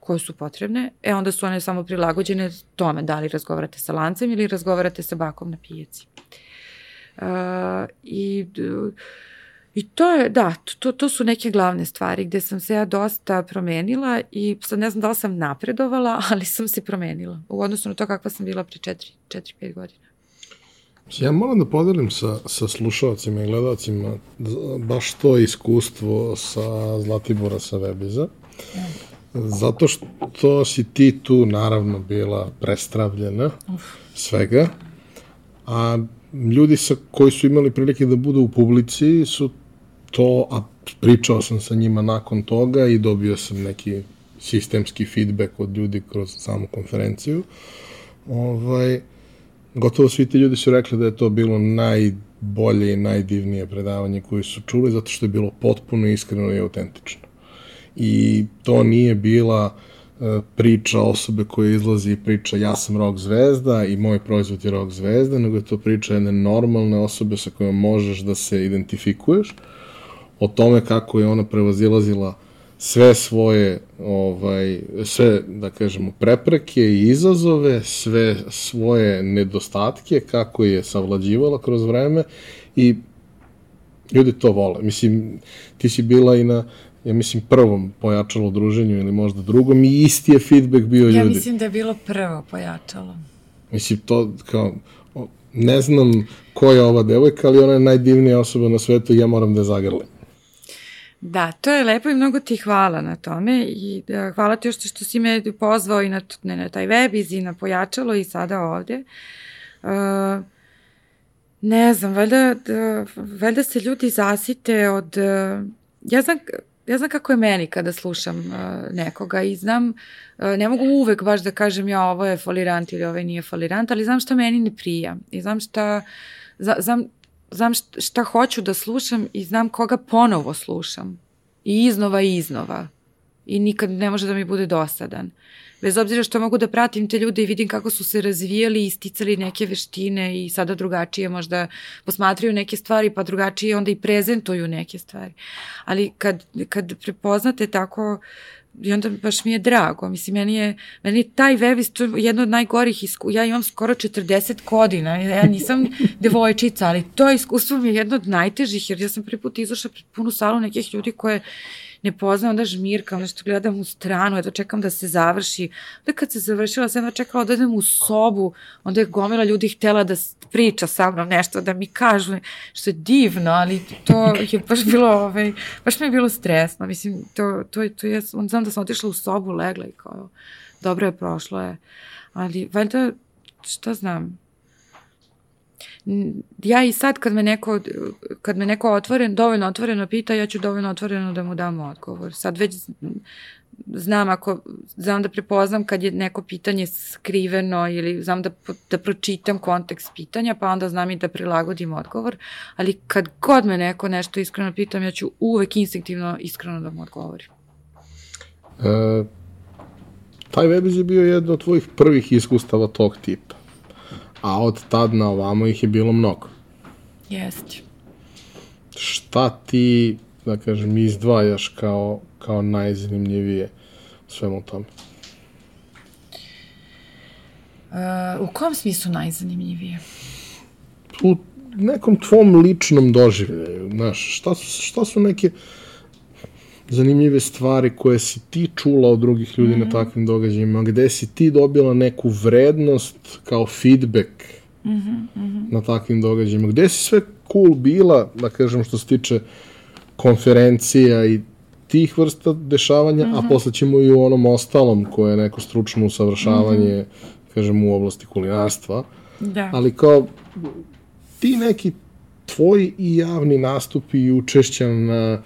koje su potrebne, e onda su one samo prilagođene tome da li razgovarate sa lancem ili razgovarate sa bakom na pijaci. Uh, I uh, I to je, da, to, to su neke glavne stvari gde sam se ja dosta promenila i sad ne znam da li sam napredovala, ali sam se promenila u odnosu na to kakva sam bila pre 4-5 godina. Ja moram da podelim sa, sa slušalcima i gledalcima baš to iskustvo sa Zlatibora sa Webiza. Zato što si ti tu naravno bila prestravljena Uf. svega, a ljudi sa, koji su imali prilike da budu u publici su to, a pričao sam sa njima nakon toga i dobio sam neki sistemski feedback od ljudi kroz samu konferenciju. Ovaj, gotovo svi ti ljudi su rekli da je to bilo najbolje i najdivnije predavanje koje su čuli, zato što je bilo potpuno iskreno i autentično. I to nije bila e, priča osobe koja izlazi i priča ja sam rock zvezda i moj proizvod je rock zvezda, nego je to priča jedne normalne osobe sa kojom možeš da se identifikuješ, o tome kako je ona prevazilazila sve svoje ovaj sve da kažemo prepreke i izazove, sve svoje nedostatke kako je savlađivala kroz vreme i ljudi to vole. Mislim ti si bila i na ja mislim prvom pojačalo druženju ili možda drugom i isti je feedback bio ljudi. Ja mislim da je bilo prvo pojačalo. Mislim to kao ne znam ko je ova devojka, ali ona je najdivnija osoba na svetu i ja moram da je zagrlim. Da, to je lepo i mnogo ti hvala na tome i da, hvala ti još što si me pozvao i na, ne, na taj web i na pojačalo i sada ovde. Uh, ne znam, valjda, da, valjda se ljudi zasite od... Uh, ja znam, ja znam kako je meni kada slušam uh, nekoga i znam, uh, ne mogu uvek baš da kažem ja ovo je folirant ili ovo nije folirant, ali znam šta meni ne prija i znam šta, znam, znam šta hoću da slušam i znam koga ponovo slušam. I iznova i iznova. I nikad ne može da mi bude dosadan. Bez obzira što mogu da pratim te ljude i vidim kako su se razvijali i sticali neke veštine i sada drugačije možda posmatraju neke stvari pa drugačije onda i prezentuju neke stvari. Ali kad, kad prepoznate tako i onda baš mi je drago. Mislim, meni je, meni je taj web to jedno od najgorih iskustva. Ja imam skoro 40 godina, ja nisam devojčica, ali to iskustvo mi je jedno od najtežih, jer ja sam prvi put izašla pred punu salu nekih ljudi koje ne poznam, onda žmirkam, nešto gledam u stranu, eto čekam da se završi. Onda kad se završila, sam čekala da idem u sobu, onda je gomila ljudi htela da priča sa mnom nešto, da mi kažu što je divno, ali to je baš bilo, ovaj, baš mi je bilo stresno. Mislim, to, to, to je, znam da sam otišla u sobu, legla i kao, dobro je prošlo je. Ali, valjda, šta znam, ja i sad kad me neko, kad me neko otvoren, dovoljno otvoreno pita, ja ću dovoljno otvoreno da mu dam odgovor. Sad već znam ako, znam da prepoznam kad je neko pitanje skriveno ili znam da, da pročitam kontekst pitanja, pa onda znam i da prilagodim odgovor, ali kad god me neko nešto iskreno pitam, ja ću uvek instinktivno iskreno da mu odgovorim. E, taj web je bio jedno od tvojih prvih iskustava tog tipa a od tad na ovamo ih je bilo mnogo. Jeste. Šta ti, da kažem, izdvajaš kao, kao najzanimljivije u svemu tome? Uh, u kom smislu najzanimljivije? U nekom tvom ličnom doživljaju, znaš, šta su, šta su neke zanimljive stvari koje si ti čula od drugih ljudi mm -hmm. na mhm. takvim događajima, gde si ti dobila neku vrednost kao feedback mm -hmm. na takvim događajima, gde si sve cool bila, da kažem što se tiče konferencija i tih vrsta dešavanja, mm -hmm. a mhm. posle ćemo i u onom ostalom koje je neko stručno usavršavanje, mm -hmm. kažem, u oblasti kulinarstva, Da. ali kao ti neki tvoji i javni nastupi i učešća na uh,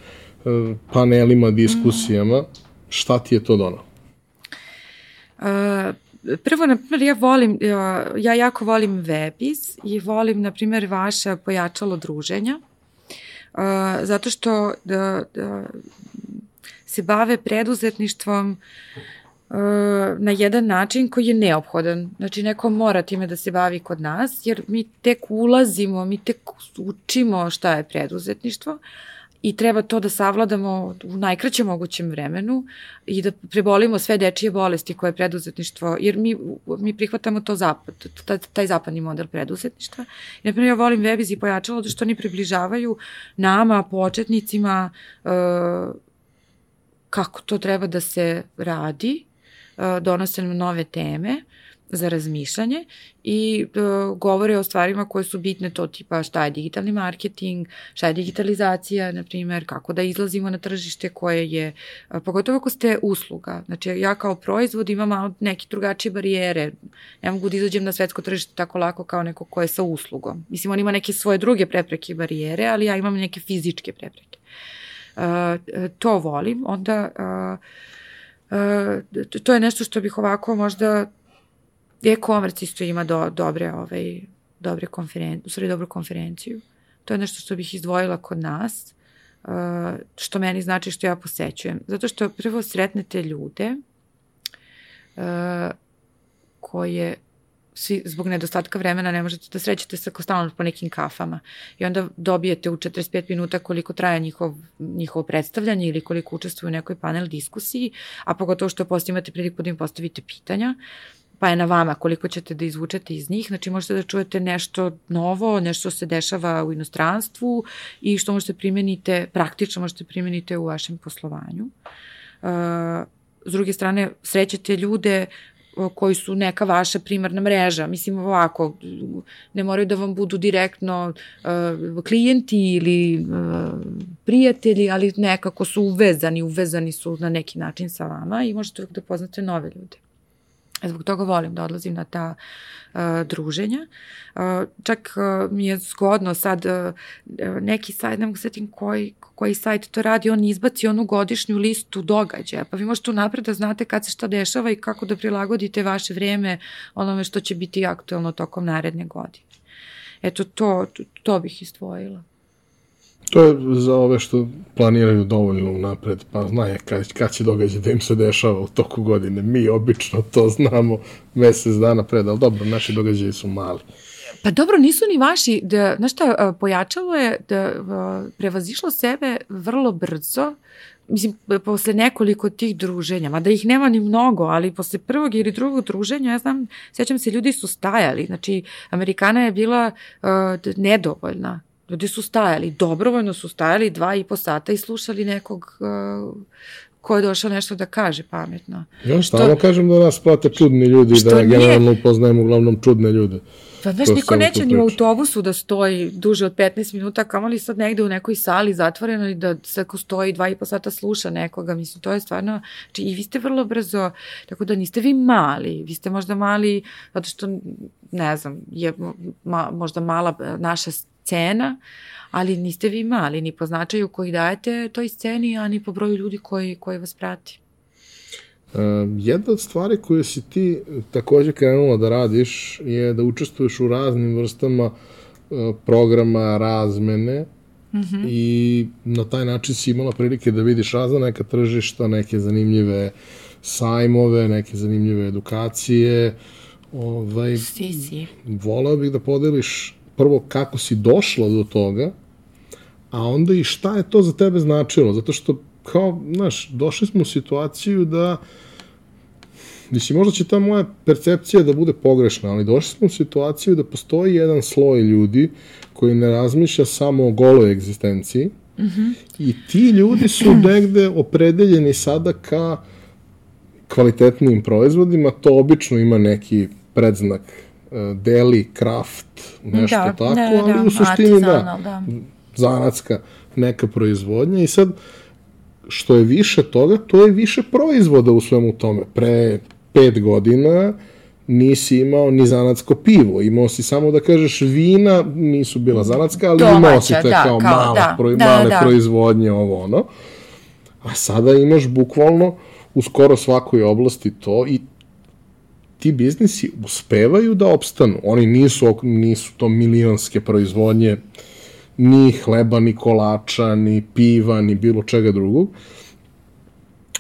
panelima, diskusijama, šta ti je to donalo? Uh, prvo, na primjer, ja volim, uh, ja jako volim Webis i volim, na primjer, vaše pojačalo druženja, uh, zato što da, da se bave preduzetništvom uh, na jedan način koji je neophodan. Znači, neko mora time da se bavi kod nas, jer mi tek ulazimo, mi tek učimo šta je preduzetništvo, i treba to da savladamo u najkraćem mogućem vremenu i da prebolimo sve dečije bolesti koje je preduzetništvo, jer mi, mi prihvatamo to zapad, taj, taj zapadni model preduzetništva. I, na primjer, ja volim Webiz i pojačalo da što oni približavaju nama, početnicima, uh, kako to treba da se radi, uh, donose nam nove teme, za razmišljanje i uh, govore o stvarima koje su bitne to tipa šta je digitalni marketing, šta je digitalizacija, na primjer, kako da izlazimo na tržište koje je, uh, pogotovo ako ste usluga. Znači ja kao proizvod imam malo neke drugačije barijere. Ne mogu da izađem na svetsko tržište tako lako kao neko ko je sa uslugom. Mislim, on ima neke svoje druge prepreke i barijere, ali ja imam neke fizičke prepreke. Uh, to volim, onda Uh, to je nešto što bih ovako možda e-commerce isto ima do, dobre, ovaj, dobre konferencije, u stvari dobru konferenciju. To je nešto što bih izdvojila kod nas, uh, što meni znači što ja posećujem. Zato što prvo sretnete ljude uh, koje svi, zbog nedostatka vremena ne možete da srećete sa stalno po nekim kafama i onda dobijete u 45 minuta koliko traje njihov, njihovo predstavljanje ili koliko učestvuju u nekoj panel diskusiji, a pogotovo što posto imate priliku da im postavite pitanja. Uh, pa je na vama koliko ćete da izvučete iz njih, znači možete da čujete nešto novo, nešto se dešava u inostranstvu i što možete primenite, praktično možete primenite u vašem poslovanju. Uh, s druge strane, srećete ljude koji su neka vaša primarna mreža. Mislim ovako, ne moraju da vam budu direktno uh, klijenti ili uh, prijatelji, ali nekako su uvezani, uvezani su na neki način sa vama i možete da poznate nove ljude. Zbog toga volim da odlazim na ta uh, druženja. Uh, čak uh, mi je zgodno sad uh, neki sajt, ne mogu setim koji, koji sajt to radi, on izbaci onu godišnju listu događaja, pa vi možete unapred da znate kad se šta dešava i kako da prilagodite vaše vreme onome što će biti aktuelno tokom naredne godine. Eto, to, to, to bih izdvojila. To je za ove što planiraju dovoljno napred, pa znaju kad, kad će događaj da im se dešava u toku godine. Mi obično to znamo mesec dana pred, ali dobro, naši događaji su mali. Pa dobro, nisu ni vaši, da, znaš šta, pojačalo je da prevazišlo sebe vrlo brzo, mislim, posle nekoliko tih druženja, mada ih nema ni mnogo, ali posle prvog ili drugog druženja, ja znam, sećam se, ljudi su stajali, znači, Amerikana je bila uh, nedovoljna, Ljudi su stajali, dobrovoljno su stajali dva i po sata i slušali nekog uh, ko je došao nešto da kaže pametno. Ja stalno kažem da nas plate čudni ljudi, da nije, generalno upoznajemo uglavnom čudne ljude. Pa znaš, niko neće ni u autobusu da stoji duže od 15 minuta, kamo li sad negde u nekoj sali zatvoreno i da svako stoji dva i po sata sluša nekoga, mislim, to je stvarno, znači i vi ste vrlo brzo, tako da niste vi mali, vi ste možda mali, zato što, ne znam, je ma, možda mala naša cena, ali niste vi mali ni po značaju koji dajete toj sceni, a ni po broju ljudi koji, koji vas prati. Uh, jedna od stvari koje si ti takođe krenula da radiš je da učestvuješ u raznim vrstama uh, programa razmene mm -hmm. i na taj način si imala prilike da vidiš razna neka tržišta, neke zanimljive sajmove, neke zanimljive edukacije. Ovaj, si, si. Volao bih da podeliš prvo kako si došla do toga, a onda i šta je to za tebe značilo, zato što kao, znaš, došli smo u situaciju da Mislim, možda će ta moja percepcija da bude pogrešna, ali došli smo u situaciju da postoji jedan sloj ljudi koji ne razmišlja samo o goloj egzistenciji mm -hmm. i ti ljudi su negde opredeljeni sada ka kvalitetnim proizvodima, to obično ima neki predznak deli, kraft, nešto da, tako, da, da, ali da, u suštini da, da, zanatska neka proizvodnja i sad što je više toga, to je više proizvoda u svemu tome. Pre pet godina nisi imao ni zanatsko pivo, imao si samo da kažeš vina, nisu bila zanatska, ali Domaća, imao si te da, kao, kao da, pro, da, male da. proizvodnje, ovo ono. A sada imaš bukvalno u skoro svakoj oblasti to i ti biznisi uspevaju da opstanu. Oni nisu, nisu to milionske proizvodnje, ni hleba, ni kolača, ni piva, ni bilo čega drugog,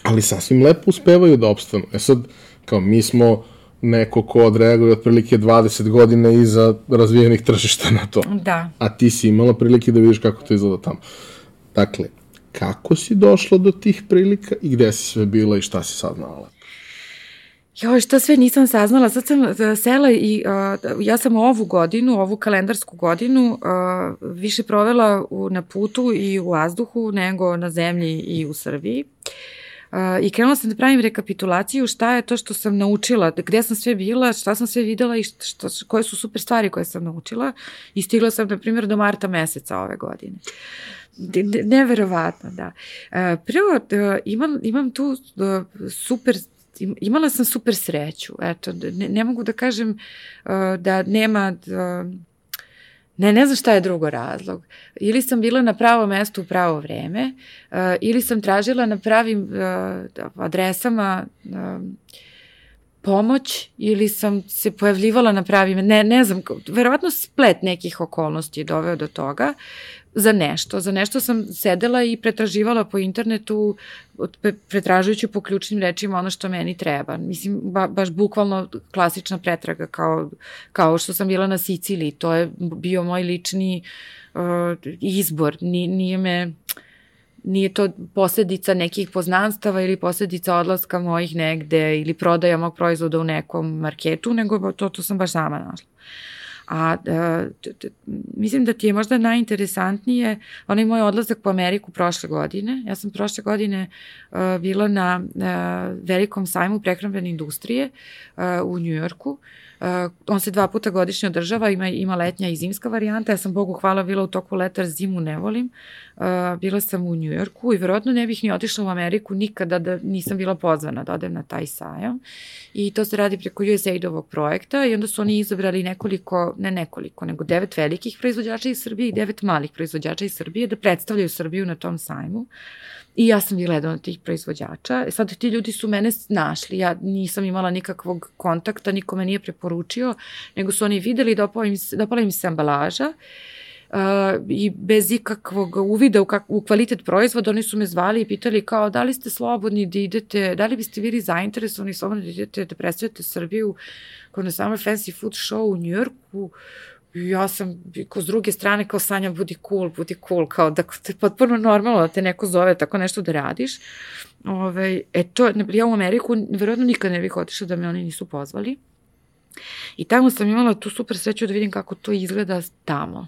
ali sasvim lepo uspevaju da opstanu. E sad, kao mi smo neko ko odreaguje otprilike 20 godina iza razvijenih tržišta na to. Da. A ti si imala prilike da vidiš kako to izgleda tamo. Dakle, kako si došla do tih prilika i gde si sve bila i šta si sad? Joj, što sve nisam saznala, sad sam uh, sela i uh, ja sam ovu godinu, ovu kalendarsku godinu uh, više provela u, na putu i u vazduhu nego na zemlji i u Srbiji. Uh, I krenula sam da pravim rekapitulaciju šta je to što sam naučila, gde sam sve bila, šta sam sve videla i šta, šta, koje su super stvari koje sam naučila. I stigla sam, na primjer, do marta meseca ove godine. Neverovatno, da. Prvo, imam, imam tu super imala sam super sreću. Eto, ne, ne mogu da kažem uh, da nema... Uh, Ne, ne znam šta je drugo razlog. Ili sam bila na pravo mesto u pravo vreme, uh, ili sam tražila na pravim uh, adresama uh, pomoć ili sam se pojavljivala na pravim, ne, ne znam, verovatno splet nekih okolnosti je doveo do toga za nešto. Za nešto sam sedela i pretraživala po internetu, pretražujući po ključnim rečima ono što meni treba. Mislim, ba, baš bukvalno klasična pretraga kao, kao što sam bila na Siciliji. To je bio moj lični uh, izbor. Nije, nije me nije to posledica nekih poznanstava ili posledica odlaska mojih negde ili prodaja mog proizvoda u nekom marketu, nego to, to sam baš sama našla. A a t, t, mislim da ti je možda najinteresantnije onaj moj odlazak po Ameriku prošle godine. Ja sam prošle godine a, bila na a, velikom sajmu prehrambene industrije a, u Njujorku. Uh, on se dva puta godišnje održava, ima, ima letnja i zimska varijanta. Ja sam Bogu hvala bila u toku leta, zimu ne volim. Uh, bila sam u Njujorku i verovatno ne bih ni otišla u Ameriku nikada da nisam bila pozvana da odem na taj sajam. I to se radi preko USAID-ovog projekta i onda su oni izabrali nekoliko, ne nekoliko, nego devet velikih proizvođača iz Srbije i devet malih proizvođača iz Srbije da predstavljaju Srbiju na tom sajmu. I ja sam bila jedan od tih proizvođača. Sad ti ljudi su mene našli, ja nisam imala nikakvog kontakta, niko me nije preporučio, nego su oni videli, dopala im, dopala im se ambalaža uh, i bez ikakvog uvida u, kak, u kvalitet proizvoda, oni su me zvali i pitali kao da li ste slobodni da idete, da li biste bili zainteresovani slobodno da idete da predstavljate Srbiju kao na Summer Fancy Food Show u Njujorku, ja sam, ko s druge strane, kao Sanja, budi cool, budi cool, kao da te potpuno normalno da te neko zove tako nešto da radiš. Ove, e to, ja u Ameriku verovatno nikad ne bih otišla da me oni nisu pozvali. I tamo sam imala tu super sreću da vidim kako to izgleda tamo.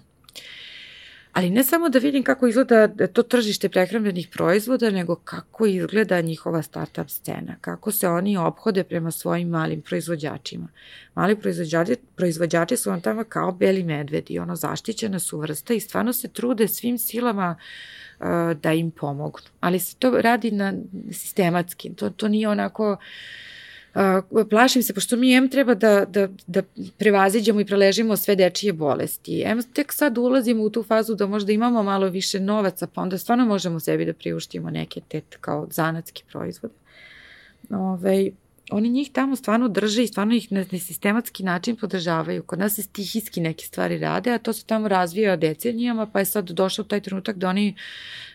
Ali ne samo da vidim kako izgleda to tržište prehrambenih proizvoda, nego kako izgleda njihova startup scena, kako se oni obhode prema svojim malim proizvođačima. Mali proizvođači, proizvođači su vam tamo kao beli medvedi, ono zaštićena su vrsta i stvarno se trude svim silama uh, da im pomognu. Ali se to radi na sistematski, to, to nije onako uh, Uh, plašim se, pošto mi M treba da, da, da prevaziđemo i preležimo sve dečije bolesti. M tek sad ulazimo u tu fazu da možda imamo malo više novaca, pa onda stvarno možemo sebi da priuštimo neke te kao zanatske proizvode. Ove, oni njih tamo stvarno drže i stvarno ih na, na sistematski način podržavaju. Kod nas se stihijski neke stvari rade, a to se tamo razvija decenijama, pa je sad došao taj trenutak da oni,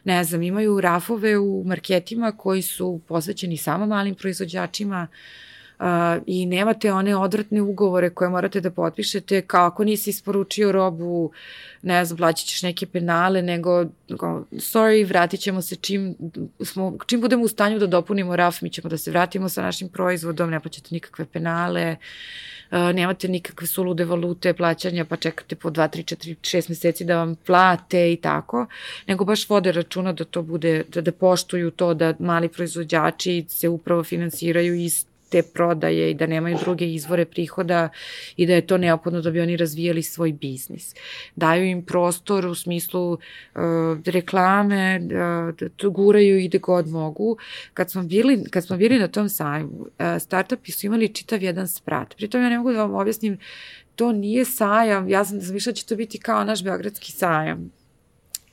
ne znam, imaju rafove u marketima koji su posvećeni samo malim proizvođačima, uh, uh, i nemate one odvratne ugovore koje morate da potpišete kao ako nisi isporučio robu, ne znam, plaćat ćeš neke penale, nego sorry, vratit ćemo se čim, smo, čim budemo u stanju da dopunimo raf, mi ćemo da se vratimo sa našim proizvodom, ne plaćate nikakve penale, nemate nikakve sulude valute plaćanja, pa čekate po 2, 3, 4, 6 meseci da vam plate i tako, nego baš vode računa da to bude, da, da poštuju to da mali proizvođači se upravo finansiraju iz te prodaje i da nemaju druge izvore prihoda i da je to neophodno da bi oni razvijali svoj biznis. Daju im prostor u smislu uh, reklame, uh, guraju i da god mogu. Kad smo bili, kad smo bili na tom sajmu, uh, startupi su imali čitav jedan sprat. Pritom ja ne mogu da vam objasnim to nije sajam, ja sam da će to biti kao naš beogradski sajam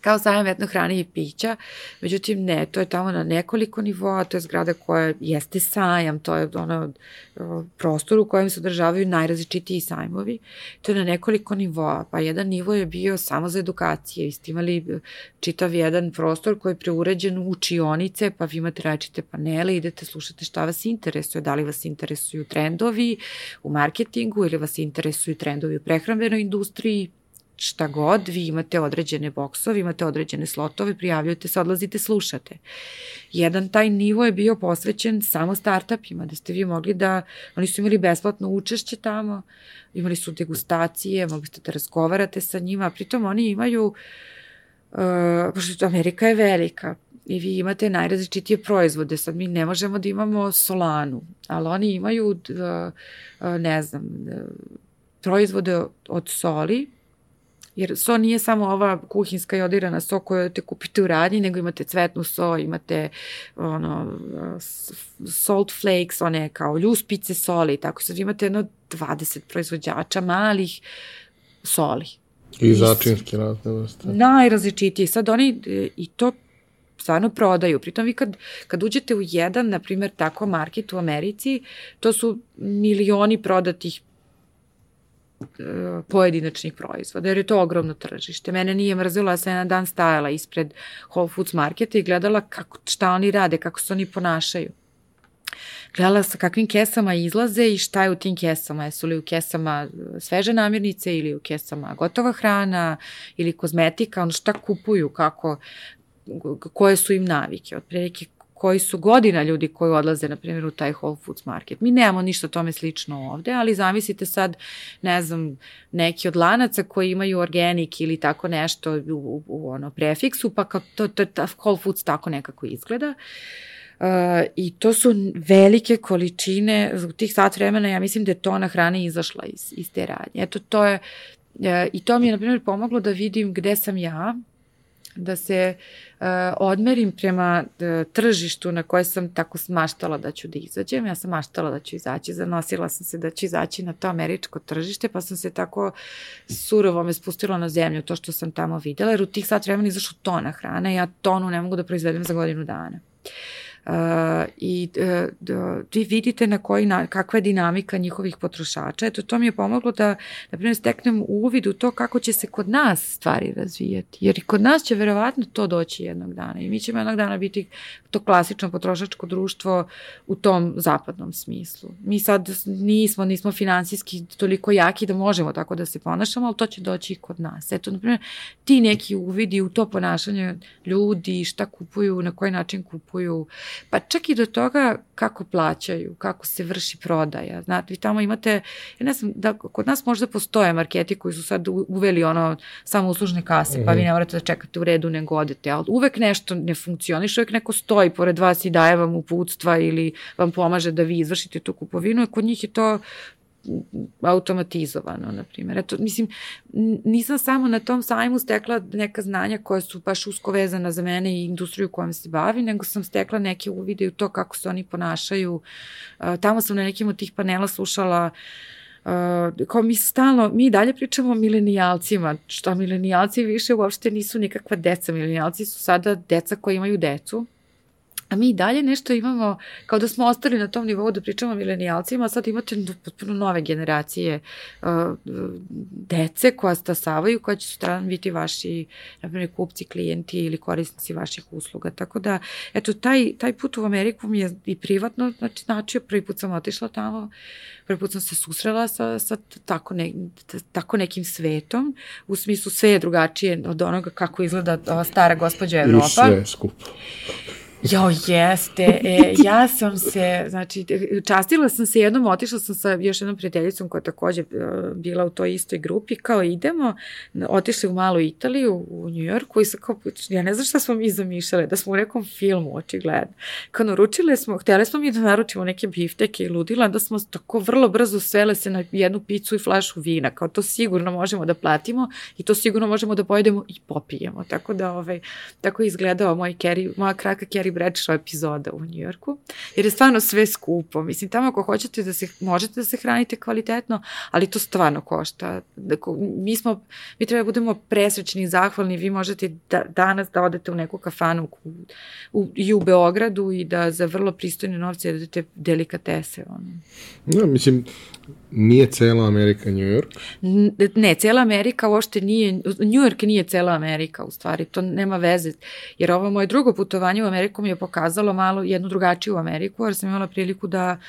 kao sajam etno hrane i pića, međutim ne, to je tamo na nekoliko nivoa, to je zgrada koja jeste sajam, to je ono prostor u kojem se održavaju najrazličitiji sajmovi, to je na nekoliko nivoa, pa jedan nivo je bio samo za edukacije, vi ste imali e, čitav jedan prostor koji je preuređen u učionice, pa vi imate različite panele, idete, slušate šta vas interesuje, da li vas interesuju trendovi u marketingu ili vas interesuju trendovi u prehrambenoj industriji, šta god, vi imate određene boksove, imate određene slotove, prijavljujete se, odlazite, slušate. Jedan taj nivo je bio posvećen samo startupima, da ste vi mogli da, oni su imali besplatno učešće tamo, imali su degustacije, mogli ste da razgovarate sa njima, pritom oni imaju, uh, pošto Amerika je velika, i vi imate najrazličitije proizvode. Sad mi ne možemo da imamo solanu, ali oni imaju, uh, uh, ne znam, proizvode od soli, Jer so nije samo ova kuhinska jodirana so koju te kupite u radnji, nego imate cvetnu so, imate ono, salt flakes, one kao ljuspice soli, tako sad imate jedno 20 proizvođača malih soli. I začinski razne vrste. Najrazličitiji. Sad oni i to stvarno prodaju. Pritom vi kad, kad uđete u jedan, na primjer, tako market u Americi, to su milioni prodatih pojedinačnih proizvoda, jer je to ogromno tržište. Mene nije mrzilo, ja sam jedan dan stajala ispred Whole Foods marketa i gledala kako, šta oni rade, kako se oni ponašaju. Gledala sa kakvim kesama izlaze i šta je u tim kesama. Jesu li u kesama sveže namirnice ili u kesama gotova hrana ili kozmetika, ono šta kupuju, kako, koje su im navike. Otprilike koji su godina ljudi koji odlaze, na primjer, u taj Whole Foods market. Mi nemamo ništa tome slično ovde, ali zamislite sad, ne znam, neki od lanaca koji imaju organik ili tako nešto u, u, u ono prefiksu, pa kao to, to, to, Whole Foods tako nekako izgleda. Uh, I to su velike količine, u tih sat vremena ja mislim da je tona hrane izašla iz, iz te radnje. Eto, to je, uh, i to mi je, na primjer, pomoglo da vidim gde sam ja, da se uh, odmerim prema uh, tržištu na koje sam tako smaštala da ću da izađem. Ja sam maštala da ću izaći, zanosila sam se da ću izaći na to američko tržište, pa sam se tako surovo me spustila na zemlju, to što sam tamo videla, jer u tih sat vremena izašla tona hrane, ja tonu ne mogu da proizvedem za godinu dana. Uh, i uh, da, vi vidite na koji, na, kakva je dinamika njihovih potrošača. Eto, to mi je pomoglo da, na primjer, steknem uvid u to kako će se kod nas stvari razvijati. Jer i kod nas će verovatno to doći jednog dana i mi ćemo jednog dana biti to klasično potrošačko društvo u tom zapadnom smislu. Mi sad nismo, nismo finansijski toliko jaki da možemo tako da se ponašamo, ali to će doći i kod nas. Eto, na primjer, ti neki uvidi u to ponašanje ljudi, šta kupuju, na koji način kupuju, pa čak i do toga kako plaćaju, kako se vrši prodaja. Znate, vi tamo imate, ja ne znam, da kod nas možda postoje marketi koji su sad uveli ono samo uslužne kase, mm -hmm. pa vi mhm. ne morate da čekate u redu nego odete, ali uvek nešto ne funkcioniše, uvek neko stoji pored vas i daje vam uputstva ili vam pomaže da vi izvršite tu kupovinu, a kod njih je to automatizovano, na primjer. Eto, mislim, nisam samo na tom sajmu stekla neka znanja koja su baš usko vezana za mene i industriju kojom se bavi, nego sam stekla neke uvide u to kako se oni ponašaju. Tamo sam na nekim od tih panela slušala Uh, kao mi stalno, mi dalje pričamo o milenijalcima, što milenijalci više uopšte nisu nikakva deca, milenijalci su sada deca koji imaju decu, A mi dalje nešto imamo, kao da smo ostali na tom nivou da pričamo o milenijalcima, a sad imate potpuno nove generacije uh, dece koja stasavaju, koja će sutradan biti vaši, na primjer, kupci, klijenti ili korisnici vaših usluga. Tako da, eto, taj, taj put u Ameriku mi je i privatno, znači, značio, prvi put sam otišla tamo, prvi put sam se susrela sa, sa tako, ne, tako nekim svetom, u smislu sve je drugačije od onoga kako izgleda stara gospođa Evropa. I sve skupo Jo, jeste. E, ja sam se, znači, častila sam se jednom, otišla sam sa još jednom prijateljicom koja takođe e, bila u toj istoj grupi, kao idemo, otišli u malu Italiju, u Njujorku i sa kao, ja ne znam šta smo mi zamišljali, da smo u nekom filmu, očigledno. Kao naručili smo, htjeli smo mi da naručimo neke bifteke i ludila, da smo tako vrlo brzo svele se na jednu picu i flašu vina, kao to sigurno možemo da platimo i to sigurno možemo da pojedemo i popijemo. Tako da, ovaj, tako je izgledao moj Kerry, moja kraka Kerry Bradshaw epizoda u Njujorku, jer je stvarno sve skupo. Mislim, tamo ako hoćete da se, možete da se hranite kvalitetno, ali to stvarno košta. Dakle, mi smo, mi treba da budemo presrećni i zahvalni, vi možete da, danas da odete u neku kafanu u, u, i u Beogradu i da za vrlo pristojne novce jedete delikatese. Ono. No, mislim, nije cela Amerika New York? Ne, cela Amerika uopšte nije, New York nije cela Amerika u stvari, to nema veze, jer ovo moje drugo putovanje u Ameriku mi je pokazalo malo jednu drugačiju Ameriku, jer sam imala priliku da uh,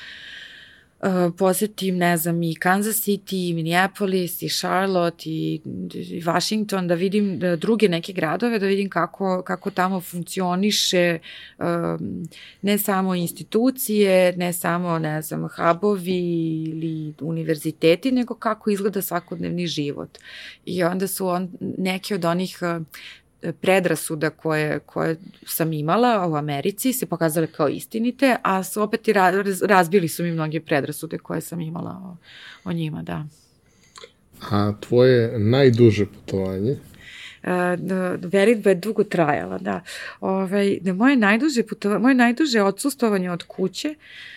Uh, posetim, ne znam, i Kansas City, i Minneapolis, i Charlotte, i, i Washington, da vidim da druge neke gradove, da vidim kako, kako tamo funkcioniše um, ne samo institucije, ne samo, ne znam, hubovi ili univerziteti, nego kako izgleda svakodnevni život. I onda su on, neki od onih uh, predrasuda koje, koje sam imala u Americi se pokazale kao istinite, a su opet i razbili su mi mnoge predrasude koje sam imala o, o njima, da. A tvoje najduže putovanje? Uh, veritba je dugo trajala, da. Ove, ovaj, da moje najduže putovanje, moje najduže odsustovanje od kuće uh, E,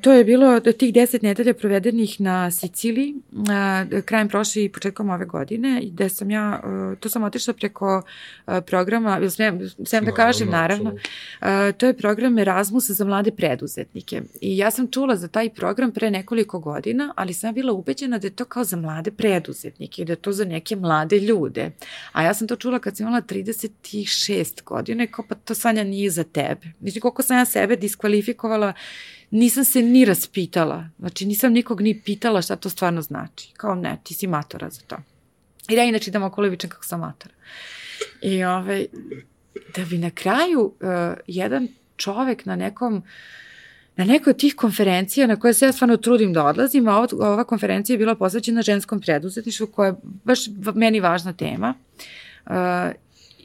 to je bilo tih deset nedelja provedenih na Siciliji e, krajem prošle i početkom ove godine gde sam ja, e, to sam otišla preko programa, sem, sem da kažem naravno, to je program Erasmus za mlade preduzetnike. I ja sam čula za taj program pre nekoliko godina, ali sam bila ubeđena da je to kao za mlade preduzetnike i da je to za neke mlade ljude, a ja sam to čula kad sam imala 36 godine, kao pa to Sanja nije za tebe. Mislim, koliko sam ja sebe diskvalifikovala nisam se ni raspitala. Znači, nisam nikog ni pitala šta to stvarno znači. Kao ne, ti si matora za to. I da inače idem okolo i vičem kako sam matora. I ovaj, da bi na kraju uh, jedan čovek na nekom na nekoj od tih konferencija na koje se ja stvarno trudim da odlazim, a ova, ova konferencija je bila posvećena ženskom preduzetništvu koja je baš meni važna tema. Uh,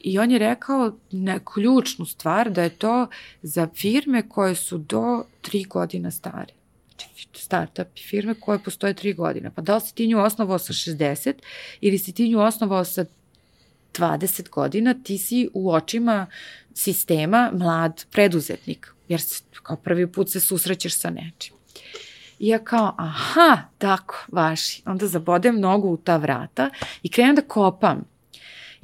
I on je rekao na ključnu stvar da je to za firme koje su do tri godina stare. Znači, startup firme koje postoje tri godine. Pa da li si ti nju osnovao sa 60 ili si ti nju osnovao sa 20 godina, ti si u očima sistema mlad preduzetnik, jer kao prvi put se susrećeš sa nečim. I ja kao, aha, tako, vaši. Onda zabodem nogu u ta vrata i krenem da kopam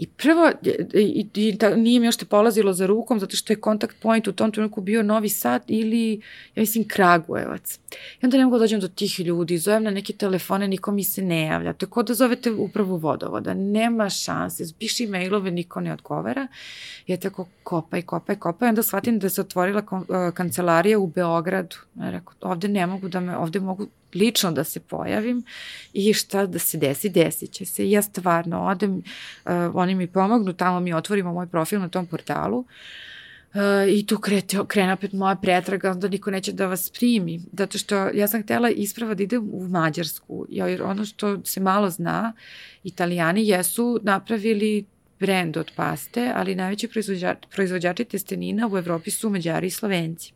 I prvo, i, i da, nije mi još te polazilo za rukom, zato što je kontakt point u tom trenutku bio Novi Sad ili, ja mislim, Kragujevac. I onda ne mogu da dođem do tih ljudi, zovem na neke telefone, niko mi se ne javlja. To je kod da zovete upravu vodovoda, nema šanse, piši mailove, niko ne odgovara. I ja tako kopaj, kopaj, kopaj, onda shvatim da se otvorila kancelarija u Beogradu. Ja rekao, ovde ne mogu da me, ovde mogu lično da se pojavim i šta da se desi, desit će se. Ja stvarno odem, uh, oni mi pomognu, tamo mi otvorimo moj profil na tom portalu uh, i tu krete, krene opet moja pretraga, onda niko neće da vas primi. Zato što ja sam htela isprava da idem u Mađarsku, jer ono što se malo zna, italijani jesu napravili brend od paste, ali najveći proizvođači, proizvođači testenina u Evropi su Mađari i Slovenci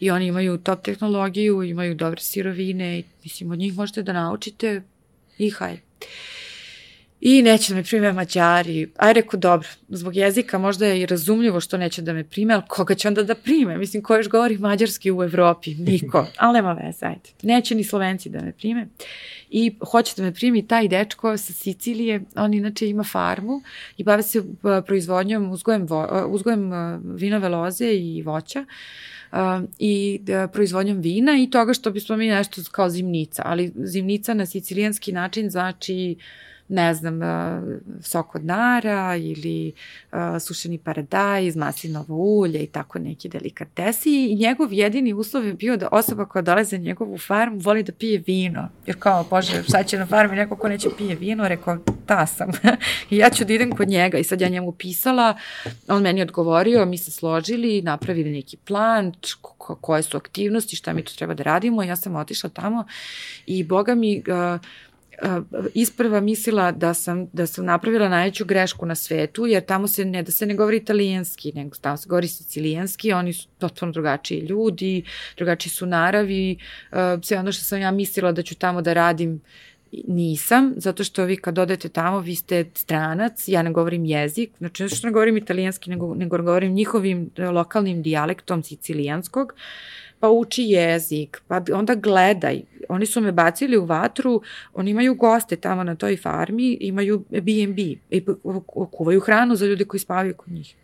i oni imaju top tehnologiju, imaju dobre sirovine i mislim od njih možete da naučite i hajde. I neće da me prime mađari. Aj reku, dobro, zbog jezika možda je i razumljivo što neće da me prime, ali koga će onda da prime? Mislim, ko još govori mađarski u Evropi? Niko. Ali nema veze, ajde. Neće ni Slovenci da me prime. I hoće da me primi taj dečko sa Sicilije, on inače ima farmu i bave se uh, proizvodnjom, uzgojem, vo, uh, uzgojem uh, vinove loze i voća. Uh, i proizvodnjom vina i toga što bismo mi nešto kao zimnica, ali zimnica na sicilijanski način znači ne znam, sok od nara ili sušeni paradajz, maslinovo ulje i tako neki delikatesi. I njegov jedini uslov je bio da osoba koja dolaze na njegovu farmu voli da pije vino. Jer kao, bože, šta će na farmi neko ko neće pije vino, rekao, ta sam. I ja ću da idem kod njega. I sad ja njemu pisala, on meni odgovorio, mi se složili, napravili neki plan, koje su aktivnosti, šta mi tu treba da radimo, ja sam otišla tamo i boga mi uh, isprva mislila da sam, da sam napravila najveću grešku na svetu, jer tamo se ne da se ne govori italijanski, nego tamo se govori sicilijanski, oni su potpuno drugačiji ljudi, drugačiji su naravi, sve ono što sam ja mislila da ću tamo da radim, nisam, zato što vi kad odete tamo, vi ste stranac, ja ne govorim jezik, znači što ne govorim italijanski, nego, nego govorim njihovim lokalnim dijalektom sicilijanskog, pa uči jezik, pa onda gledaj. Oni su me bacili u vatru, oni imaju goste tamo na toj farmi, imaju B&B i kuvaju hranu za ljude koji spavaju kod njih.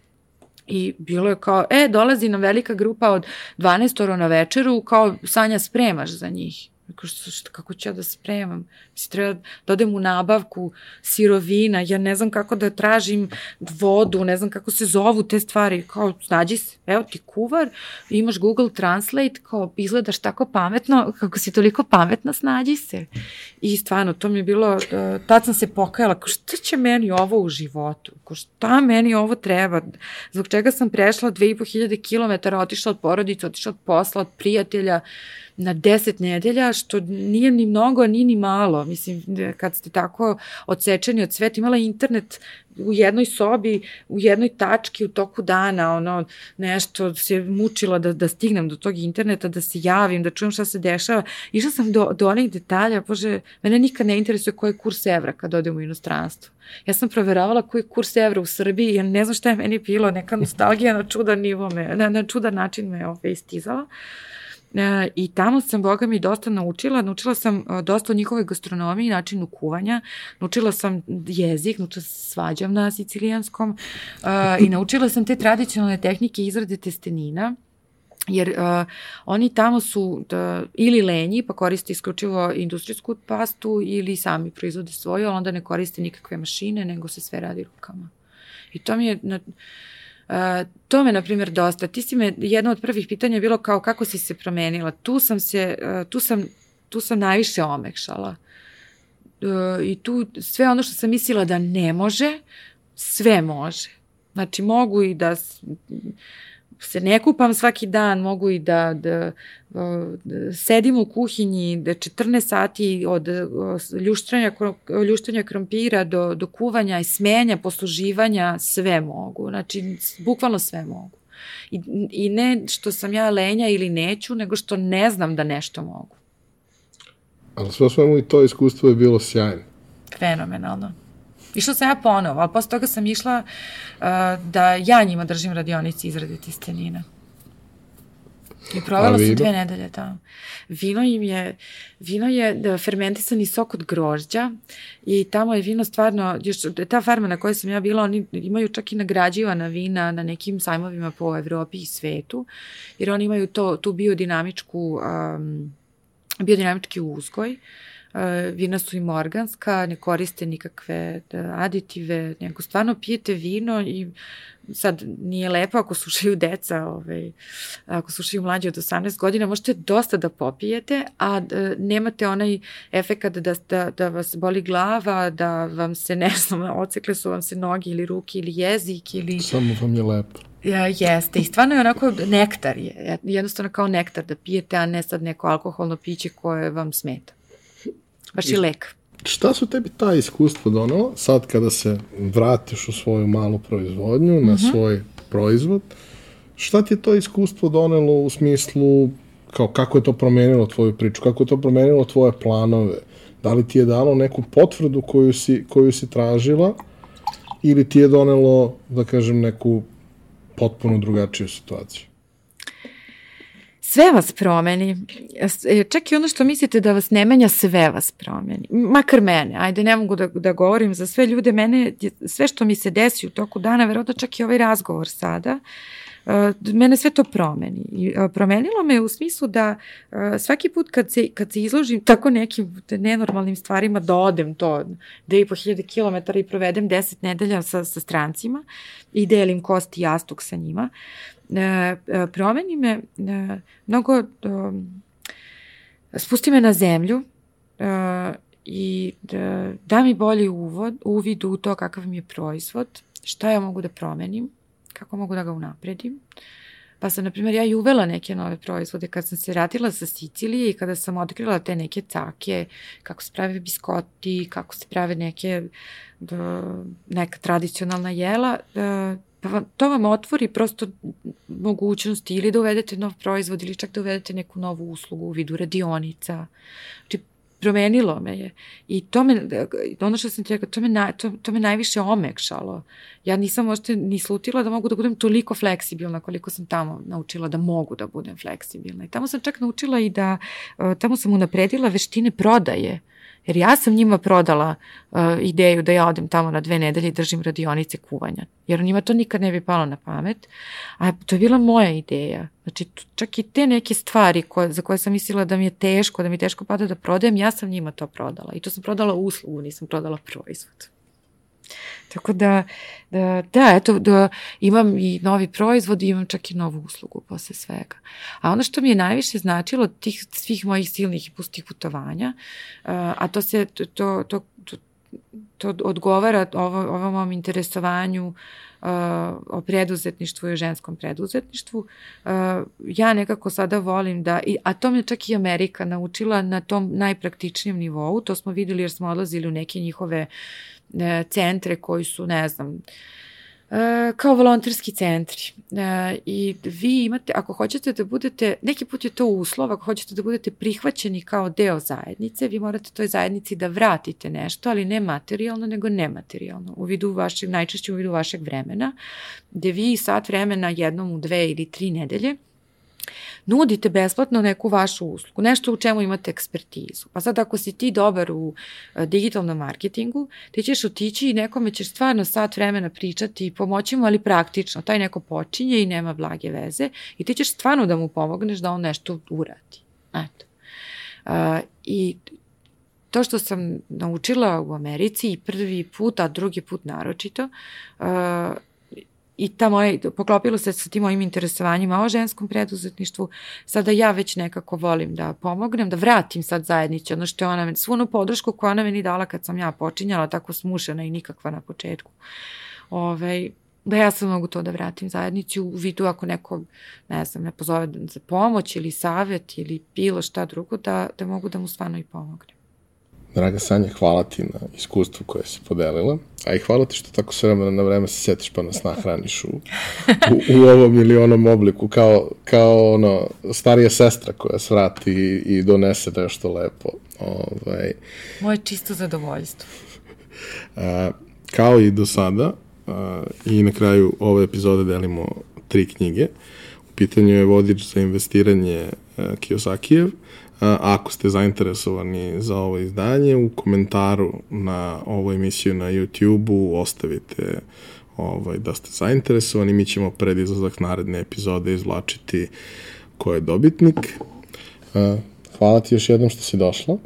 I bilo je kao, e, dolazi nam velika grupa od 12 na večeru, kao Sanja spremaš za njih. Kako, što, kako ću ja da spremam? Mislim, treba da odem u nabavku sirovina, ja ne znam kako da tražim vodu, ne znam kako se zovu te stvari. Kao, snađi se, evo ti kuvar, imaš Google Translate, kao, izgledaš tako pametno, kako si toliko pametna, snađi se. I stvarno, to mi je bilo, e, tad sam se pokajala, kao, šta će meni ovo u životu? Kao, šta meni ovo treba? Zbog čega sam prešla 2500 km, otišla od porodice, otišla od posla, od prijatelja, na deset nedelja, što nije ni mnogo, ni ni malo. Mislim, kad ste tako odsečeni od sveta, imala internet u jednoj sobi, u jednoj tački u toku dana, ono, nešto se mučila da, da stignem do tog interneta, da se javim, da čujem šta se dešava. Išla sam do, do onih detalja, bože, mene nikad ne interesuje koji je kurs evra kad odem u inostranstvo. Ja sam proveravala koji je kurs evra u Srbiji, ja ne znam šta je meni bilo, neka nostalgija na čudan nivo me, na, na čudan način me ove, istizala. Uh, E, I tamo sam, boga mi, dosta naučila. Naučila sam e, dosta o njihovoj gastronomiji, načinu kuvanja. Naučila sam jezik, naučila sam svađam na sicilijanskom e, i naučila sam te tradicionalne tehnike izrade testenina jer uh, oni tamo su da, ili lenji pa koriste isključivo industrijsku pastu ili sami proizvode svoju, ali onda ne koriste nikakve mašine, nego se sve radi rukama. I to mi je, na, to me, na primjer, dosta. Ti si me, jedno od prvih pitanja je bilo kao kako si se promenila. Tu sam se, tu sam, tu sam najviše omekšala. Uh, I tu sve ono što sam mislila da ne može, sve može. Znači, mogu i da se ne kupam svaki dan, mogu i da, da, da sedim u kuhinji da 14 sati od ljuštranja, ljuštranja krompira do, do kuvanja i smenja, posluživanja, sve mogu. Znači, bukvalno sve mogu. I, I ne što sam ja lenja ili neću, nego što ne znam da nešto mogu. Ali sve svemu i to iskustvo je bilo sjajno. Fenomenalno. Išla sam ja ponovo, ali posle toga sam išla uh, da ja njima držim radionici izrade testenina. I provela sam dve nedelje tamo. Vino im je, vino je da, fermentisani sok od grožđa i tamo je vino stvarno, još ta farma na kojoj sam ja bila, oni imaju čak i nagrađivana vina na nekim sajmovima po Evropi i svetu, jer oni imaju to, tu biodinamičku, um, biodinamički uzgoj. Uh, vina su im organska, ne koriste nikakve e, aditive, nego stvarno pijete vino i sad nije lepo ako slušaju deca, ovaj, ako slušaju mlađe od 18 godina, možete dosta da popijete, a da, nemate onaj efekat da, da, da vas boli glava, da vam se, ne znam, ocekle su vam se noge ili ruke ili jezik ili... Samo vam je lepo. Ja, jeste, i stvarno je onako nektar, je, jednostavno kao nektar da pijete, a ne sad neko alkoholno piće koje vam smeta baš i lek. Šta su tebi ta iskustva donela sad kada se vratiš u svoju malu proizvodnju, na uh mhm. -huh. svoj proizvod? Šta ti je to iskustvo donelo u smislu kao kako je to promenilo tvoju priču, kako je to promenilo tvoje planove? Da li ti je dalo neku potvrdu koju si, koju si tražila ili ti je donelo, da kažem, neku potpuno drugačiju situaciju? Sve vas promeni. E, čak i ono što mislite da vas ne menja, sve vas promeni. Makar mene, ajde ne mogu da, da govorim za sve ljude, mene, sve što mi se desi u toku dana, verovatno čak i ovaj razgovor sada, mene sve to promeni. I, promenilo me u smislu da svaki put kad se, kad se izložim tako nekim nenormalnim stvarima, da odem to 2500 km i provedem 10 nedelja sa, sa strancima i delim kosti jastuk sa njima, promeni me mnogo, spusti me na zemlju, i da, da mi bolji uvod, uvid u to kakav mi je proizvod, šta ja mogu da promenim, kako mogu da ga unapredim. Pa sam, na primjer, ja i uvela neke nove proizvode kad sam se vratila sa Sicilije i kada sam otkrila te neke cake, kako se prave biskoti, kako se prave neke, da, neka tradicionalna jela, da, pa vam, to vam otvori prosto mogućnosti ili da uvedete nov proizvod ili čak da uvedete neku novu uslugu u vidu radionica. Znači, promenilo me je. I to me, ono što sam ti rekao, to me, na, to, to me najviše omekšalo. Ja nisam možda ni slutila da mogu da budem toliko fleksibilna koliko sam tamo naučila da mogu da budem fleksibilna. I tamo sam čak naučila i da, e, tamo sam unapredila veštine prodaje. Uh, Jer ja sam njima prodala uh, ideju da ja odem tamo na dve nedelje i držim radionice kuvanja. Jer njima to nikad ne bi palo na pamet. A to je bila moja ideja. Znači, čak i te neke stvari koje, za koje sam mislila da mi je teško, da mi teško pada da prodajem, ja sam njima to prodala. I to sam prodala uslugu, nisam prodala proizvod. Tako da, da, da eto, da imam i novi proizvod i imam čak i novu uslugu posle svega. A ono što mi je najviše značilo tih svih mojih silnih i pustih putovanja, a to se, to, to, to, to odgovara ovo, ovom mom interesovanju uh, o preduzetništvu i o ženskom preduzetništvu. Uh, ja nekako sada volim da, a to me čak i Amerika naučila na tom najpraktičnijem nivou, to smo videli jer smo odlazili u neke njihove E, centre koji su, ne znam, e, kao volonterski centri. E, I vi imate, ako hoćete da budete, neki put je to uslov, ako hoćete da budete prihvaćeni kao deo zajednice, vi morate toj zajednici da vratite nešto, ali ne materijalno, nego nematerijalno, u vidu vašeg, najčešće u vidu vašeg vremena, gde vi sat vremena jednom u dve ili tri nedelje nudite besplatno neku vašu uslugu, nešto u čemu imate ekspertizu. Pa sad ako si ti dobar u e, digitalnom marketingu, ti ćeš otići i nekome ćeš stvarno sat vremena pričati i pomoći mu, ali praktično. Taj neko počinje i nema blage veze i ti ćeš stvarno da mu pomogneš da on nešto uradi. Eto. Uh, I to što sam naučila u Americi i prvi put, a drugi put naročito, uh, i ta moja, poklopilo se sa tim mojim interesovanjima o ženskom preduzetništvu, sada ja već nekako volim da pomognem, da vratim sad zajednici ono što je ona svu onu podršku koju ona meni dala kad sam ja počinjala, tako smušena i nikakva na početku. Ove, ovaj, da ja sad mogu to da vratim zajednici u vidu ako neko, ne znam, ne pozove za pomoć ili savet ili bilo šta drugo, da, da mogu da mu stvarno i pomognem. Draga Sanja, hvala ti na iskustvu koje si podelila, a i hvala ti što tako sve vremena na vreme se setiš pa nas nahraniš u, u, u ovom ili onom obliku, kao, kao ono, starija sestra koja svrati i, i donese nešto lepo. Ovaj. Moje čisto zadovoljstvo. A, kao i do sada, a, i na kraju ove epizode delimo tri knjige. U pitanju je vodič za investiranje Kiyosakijev, Ako ste zainteresovani za ovo izdanje, u komentaru na ovu emisiju na YouTube-u ostavite ovaj, da ste zainteresovani. Mi ćemo pred izlazak naredne epizode izvlačiti ko je dobitnik. Hvala ti još jednom što si došla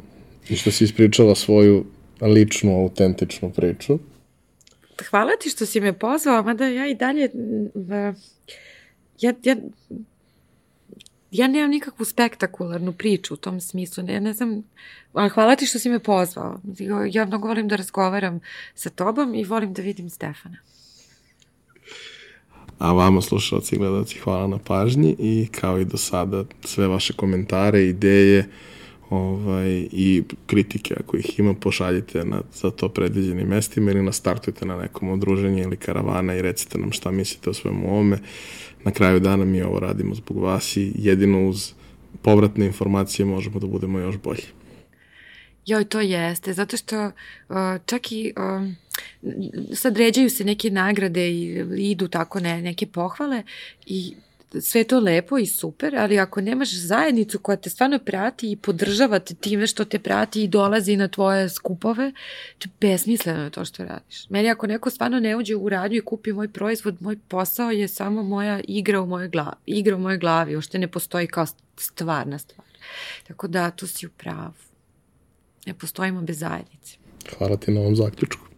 i što si ispričala svoju ličnu, autentičnu priču. Hvala ti što si me pozvao, mada ja i dalje ja, ja ja nemam nikakvu spektakularnu priču u tom smislu, ne, ne znam, ali hvala ti što si me pozvao. Ja mnogo volim da razgovaram sa tobom i volim da vidim Stefana. A vama, slušalci i gledalci, hvala na pažnji i kao i do sada sve vaše komentare, ideje ovaj, i kritike ako ih ima, pošaljite na za to predviđenim mestima ili nastartujte na nekom odruženju ili karavana i recite nam šta mislite o svemu ovome na kraju dana mi ovo radimo zbog vas i jedino uz povratne informacije možemo da budemo još bolji. Joj, to jeste, zato što uh, čak i uh, sad ređaju se neke nagrade i idu tako ne, neke pohvale i sve to lepo i super, ali ako nemaš zajednicu koja te stvarno prati i podržava te time što te prati i dolazi na tvoje skupove, to je besmisleno to što radiš. Meni ako neko stvarno ne uđe u radnju i kupi moj proizvod, moj posao je samo moja igra u mojoj glavi. Igra u mojoj glavi, ošte ne postoji kao stvarna stvar. Tako da, tu si u pravu. Ne postojimo bez zajednice. Hvala ti na ovom zaključku.